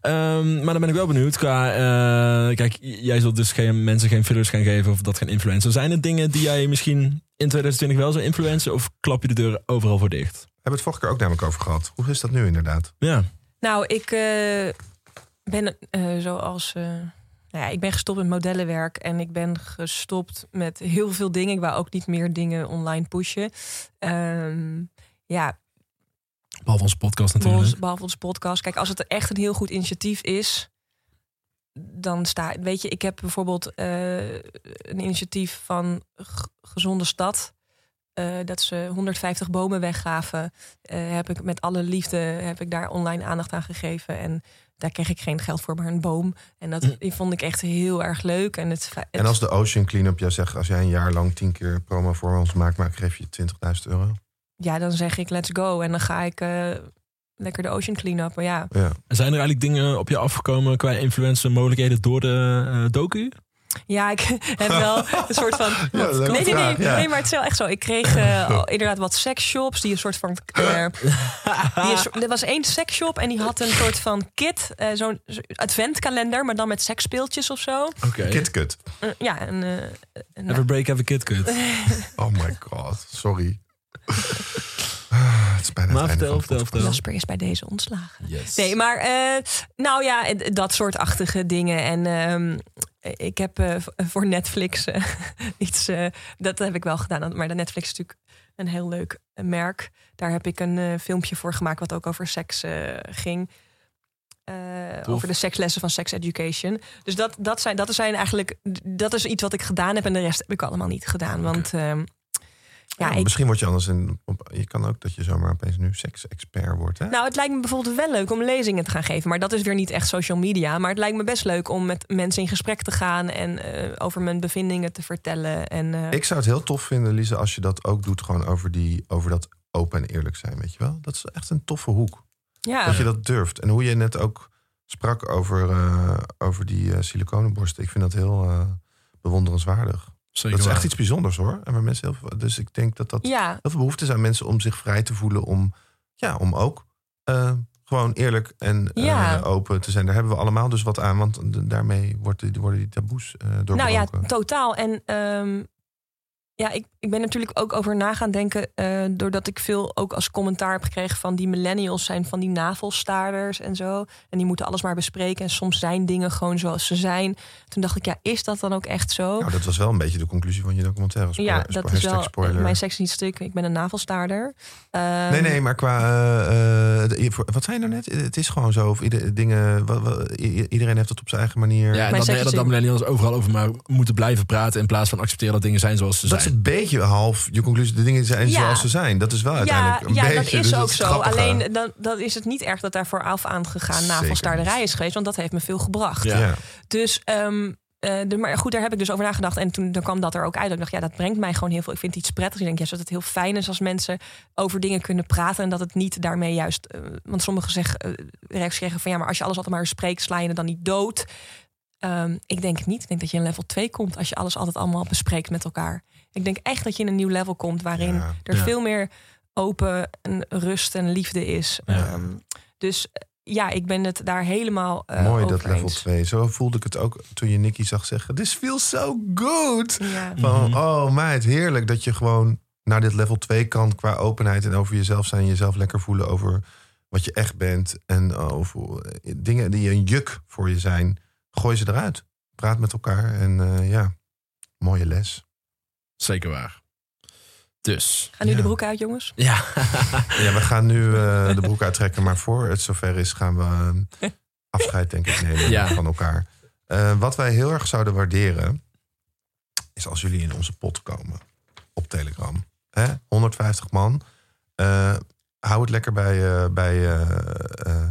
Ehm, maar dan ben ik wel benieuwd. Qua, eh, kijk, jij zult dus geen mensen geen fillers gaan geven of dat geen influencer. Zijn er dingen die jij misschien in 2020 wel zou influencen? Of klap je de deur overal voor dicht? We hebben het vorige keer ook namelijk over gehad. Hoe is dat nu inderdaad? Ja. Nou, ik eh, ben eh, zoals. eh, nou ja, ik ben gestopt met modellenwerk en ik ben gestopt met heel veel dingen. Ik wou ook niet meer dingen online pushen. Ehm, ja, Behalve onze podcast natuurlijk. behalve, behalve onze podcast. Kijk, als het echt een heel goed initiatief is, dan sta weet je, ik heb bijvoorbeeld eh, een initiatief van Gezonde Stad. eh, dat ze 150 bomen weggaven. eh, heb ik met alle liefde heb ik daar online aandacht aan gegeven. En daar kreeg ik geen geld voor, maar een boom. En dat Hm. die vond ik echt heel erg leuk. En, het, het- En als de Ocean Cleanup jou zegt, als jij een jaar lang tien keer promo voor ons maakt, maar ik geef je 20.000 euro. Ja, dan zeg ik let's go. En dan ga ik eh, lekker de ocean clean up. Maar ja, Ja. En Zijn er eigenlijk dingen op je afgekomen qua influencer mogelijkheden door de eh, docu? Ja, ik heb wel een soort van. Ja, nee, nee, nee, vraag, ja. nee, maar het is wel echt zo. Ik kreeg eh, inderdaad wat seksshops die een soort van. eh, die er was één seksshop en die had een soort van kit, eh, zo'n zo- adventkalender, maar dan met seksspeeltjes of zo. Oké. KitKut. Eh, ja, en, eh, en- Have a break, have a kid cut. Oh my god, sorry. Ah, het is bijna Maar het vertel, vertel, vertel. Jasper is bij deze ontslagen. Yes. Nee, maar eh, nou ja, eh, dat soort achtige dingen. En ehm, ik heb eh, voor Netflix eh, iets, eh, dat heb ik wel gedaan. Maar de Netflix is natuurlijk een heel leuk eh, merk. Daar heb ik een eh, filmpje voor gemaakt wat ook over seks eh, ging. Eh, over de sekslessen van sex education. Dus dat, dat, zijn, dat zijn eigenlijk, dat is iets wat ik gedaan heb en de rest heb ik allemaal niet gedaan. Want ehm, ja, ik, Misschien word je anders. Op, je kan ook dat je zomaar opeens nu seks-expert wordt. Hè? Nou, het lijkt me bijvoorbeeld wel leuk om lezingen te gaan geven. Maar dat is weer niet echt social media. Maar het lijkt me best leuk om met mensen in gesprek te gaan en eh, over mijn bevindingen te vertellen. En, eh, Ik zou het heel tof vinden, Lise, als je dat ook doet, gewoon over, die, over dat open en eerlijk zijn, weet je wel? Dat is echt een toffe hoek. ja, Dat je dat durft. En hoe je net ook sprak over, eh, over die siliconenborsten. Ik vind dat heel bewonderenswaardig. Zeker dat is echt iets bijzonders hoor. En waar mensen heel veel, dus ik denk dat dat ja, heel veel behoefte is aan mensen om zich vrij te voelen. Om, ja, om ook eh, gewoon eerlijk en eh, Ja. open te zijn. Daar hebben we allemaal dus wat aan. Want daarmee wordt worden die taboes eh nou doorbroken. ja, totaal. En ehm, ja, ik, ik ben natuurlijk ook over na gaan denken. eh, doordat ik veel ook als commentaar heb gekregen van die millennials zijn van die navelstaarders en zo. En die moeten alles maar bespreken. En soms zijn dingen gewoon zoals ze zijn. Toen dacht ik, ja, is dat dan ook echt zo? Nou, dat was wel een beetje de conclusie van je documentaire. Spo- ja, dat is wel spoiler. mijn seks is niet stuk. Ik ben een navelstaarder. Ehm, Nee, nee, maar qua. de- voor- wat zei je nou net? Het is gewoon zo. Of ieder, dingen, iedereen heeft het op zijn eigen manier. Ja, en dat, dat, millennials overal over maar moeten blijven praten... in plaats van accepteren dat dingen zijn zoals ze dat zijn. Een beetje half je conclusie. De dingen zijn Ja. zoals ze zijn. Dat is wel Ja, uiteindelijk een ja beetje. dat is dus ook zo. grappige. Alleen dan, dan is het niet erg dat daar vooraf aangegaan Zeker navelstaarderij niet. is geweest. Want dat heeft me veel gebracht. Ja. Ja. Dus, ehm, eh, de, maar goed, daar heb ik dus over nagedacht. En toen dan kwam dat er ook uit. Dat ik dacht, ja, dat brengt mij gewoon heel veel. Ik vind het iets prettigs. Ik denk, ja, dat het heel fijn is als mensen over dingen kunnen praten. En dat het niet daarmee juist... eh, want sommigen zeggen, eh, reacties krijgen van... ja, maar als je alles altijd maar spreekt, sla je het dan niet dood. Ehm, ik denk het niet. Ik denk dat je in level 2 komt als je alles altijd allemaal bespreekt met elkaar. Ik denk echt dat je in een nieuw level komt waarin Ja. er Ja. veel meer open en rust en liefde is. Ja. Ehm, dus eh, ja, ik ben het daar helemaal eh Mooi dat level eens. 2. Zo voelde ik het ook toen je Nicky zag zeggen: This feels so good. Ja. Van, Mhm. oh meid, heerlijk dat je gewoon naar dit level 2 kan qua openheid en over jezelf zijn, jezelf lekker voelen over wat je echt bent en over eh, dingen die een juk voor je zijn. Gooi ze eruit. Praat met elkaar en eh, ja, mooie les. Zeker waar. Dus. Gaan nu Ja. de broek uit, jongens? Ja. Ja, we gaan nu eh, de broek uittrekken, maar voor het zover is gaan we eh, afscheid, denk ik, nemen Ja. van elkaar. Eh, wat wij heel erg zouden waarderen, is als jullie in onze pot komen op Telegram. Hè? 150 man. Eh, hou het lekker bij, eh, bij, eh, eh,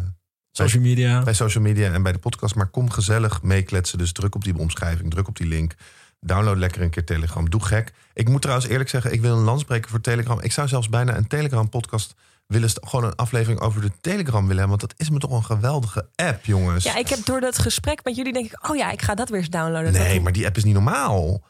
Social media. bij social media en bij de podcast. Maar kom gezellig meekletsen. Dus druk op die omschrijving, druk op die link. Download lekker een keer Telegram. Doe gek. Ik moet trouwens eerlijk zeggen, ik wil een lans breken voor Telegram. Ik zou zelfs bijna een Telegram-podcast willen... gewoon een aflevering over de Telegram willen hebben. Want dat is me toch een geweldige app, jongens. Ja, ik heb door dat gesprek met jullie denk ik, oh ja, ik ga dat weer eens downloaden. Nee, Dat- maar die app is niet normaal.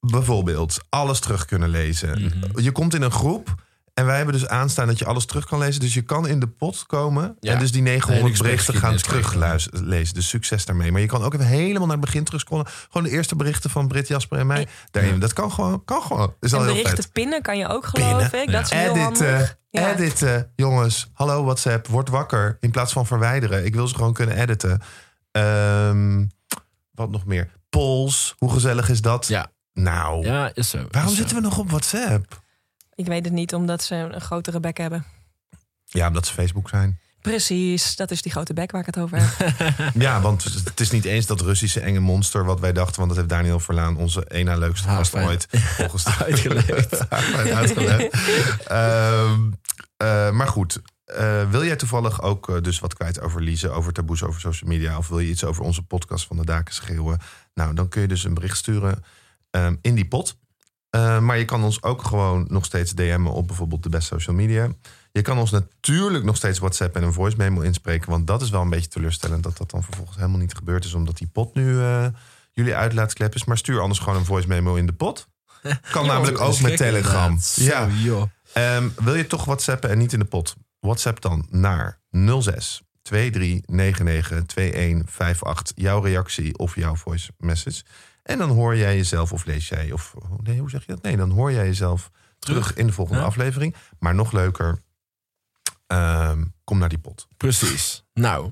Bijvoorbeeld alles terug kunnen lezen. Mhm. Je komt in een groep en wij hebben dus aanstaan dat je alles terug kan lezen. Dus je kan in de pot komen Ja. en dus die 900 Hele berichten gaan teruglezen. Dus succes daarmee. Maar je kan ook even helemaal naar het begin terugscrollen. Gewoon de eerste berichten van Brit, Jasper en mij. Daarin. Dat kan gewoon. Kan gewoon. Is al en heel berichten vet. pinnen kan je ook geloof Pinnen. ik. Dat is heel Editen, handig. Ja. editen. Jongens, hallo WhatsApp, word wakker. In plaats van verwijderen. Ik wil ze gewoon kunnen editen. Ehm, wat nog meer? Polls, hoe gezellig is dat? Ja. Nou, Ja, is zo. waarom is zo. zitten we nog op WhatsApp? Ik weet het niet, omdat ze een grotere bek hebben. Ja, omdat ze Facebook zijn. Precies, dat is die grote bek waar ik het over heb. Ja, want het is niet eens dat Russische enge monster wat wij dachten. Want dat heeft Daniel Verlaan, onze ena leukste Ah, gast fijn. ooit, volgens Uitgelegd. uitgelegd. Ehm, eh, maar goed, eh, wil jij toevallig ook eh, dus wat kwijt over Lize, over taboes, over social media... of wil je iets over onze podcast van de daken schreeuwen? Nou, dan kun je dus een bericht sturen ehm, in die pot. Eh, maar je kan ons ook gewoon nog steeds DM'en op bijvoorbeeld de best social media. Je kan ons natuurlijk nog steeds WhatsApp en een voice memo inspreken. Want dat is wel een beetje teleurstellend dat dat dan vervolgens helemaal niet gebeurd is. Omdat die pot nu eh, jullie uitlaatsklep is. Maar stuur anders gewoon een voice memo in de pot. Kan namelijk ook met Telegram. Ja. Ehm, wil je toch WhatsAppen en niet in de pot? WhatsApp dan naar 06 2399 2158. Jouw reactie of jouw voice message. En dan hoor jij jezelf of lees jij of nee, hoe zeg je dat? Nee, dan hoor jij jezelf terug, Terug. in de volgende Ja. aflevering. Maar nog leuker, ehm, kom naar die pot. Precies. Nou,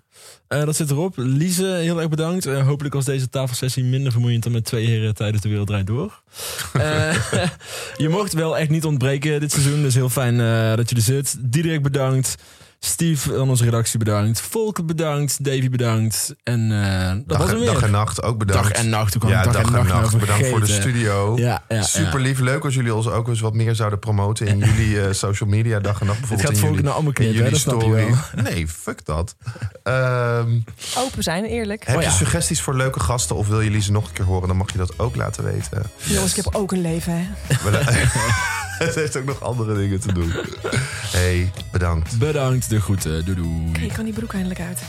eh, dat zit erop. Lize, heel erg bedankt. Eh, hopelijk was deze tafelsessie minder vermoeiend dan met twee heren tijdens de wereld draait door. Eh, je mocht wel echt niet ontbreken dit seizoen. Dus heel fijn dat je er zit. Diederik bedankt. Steve van onze redactie bedankt. Volker bedankt. Davy bedankt. En eh, dat Dag, was hem en- weer. dag en nacht ook bedankt. Dag en nacht. Ja, ik dag, en nacht, nou bedankt voor de studio. Ja, ja, Super lief. Leuk als jullie ons ook eens wat meer zouden promoten in jullie eh, social media dag en nacht. Het Bijvoorbeeld gaat in volk jullie, naar allemaal jullie je story. wel. Nee, fuck dat. Ehm, Open zijn, eerlijk. heb Oh je suggesties voor leuke gasten of wil je ze nog een keer horen? Dan mag je dat ook laten weten. Jongens, ik heb ook een leven, hè. het heeft ook nog andere dingen te doen. hey, bedankt. Bedankt, de groeten. Doei doei. Kijk, kan die broek eindelijk uit.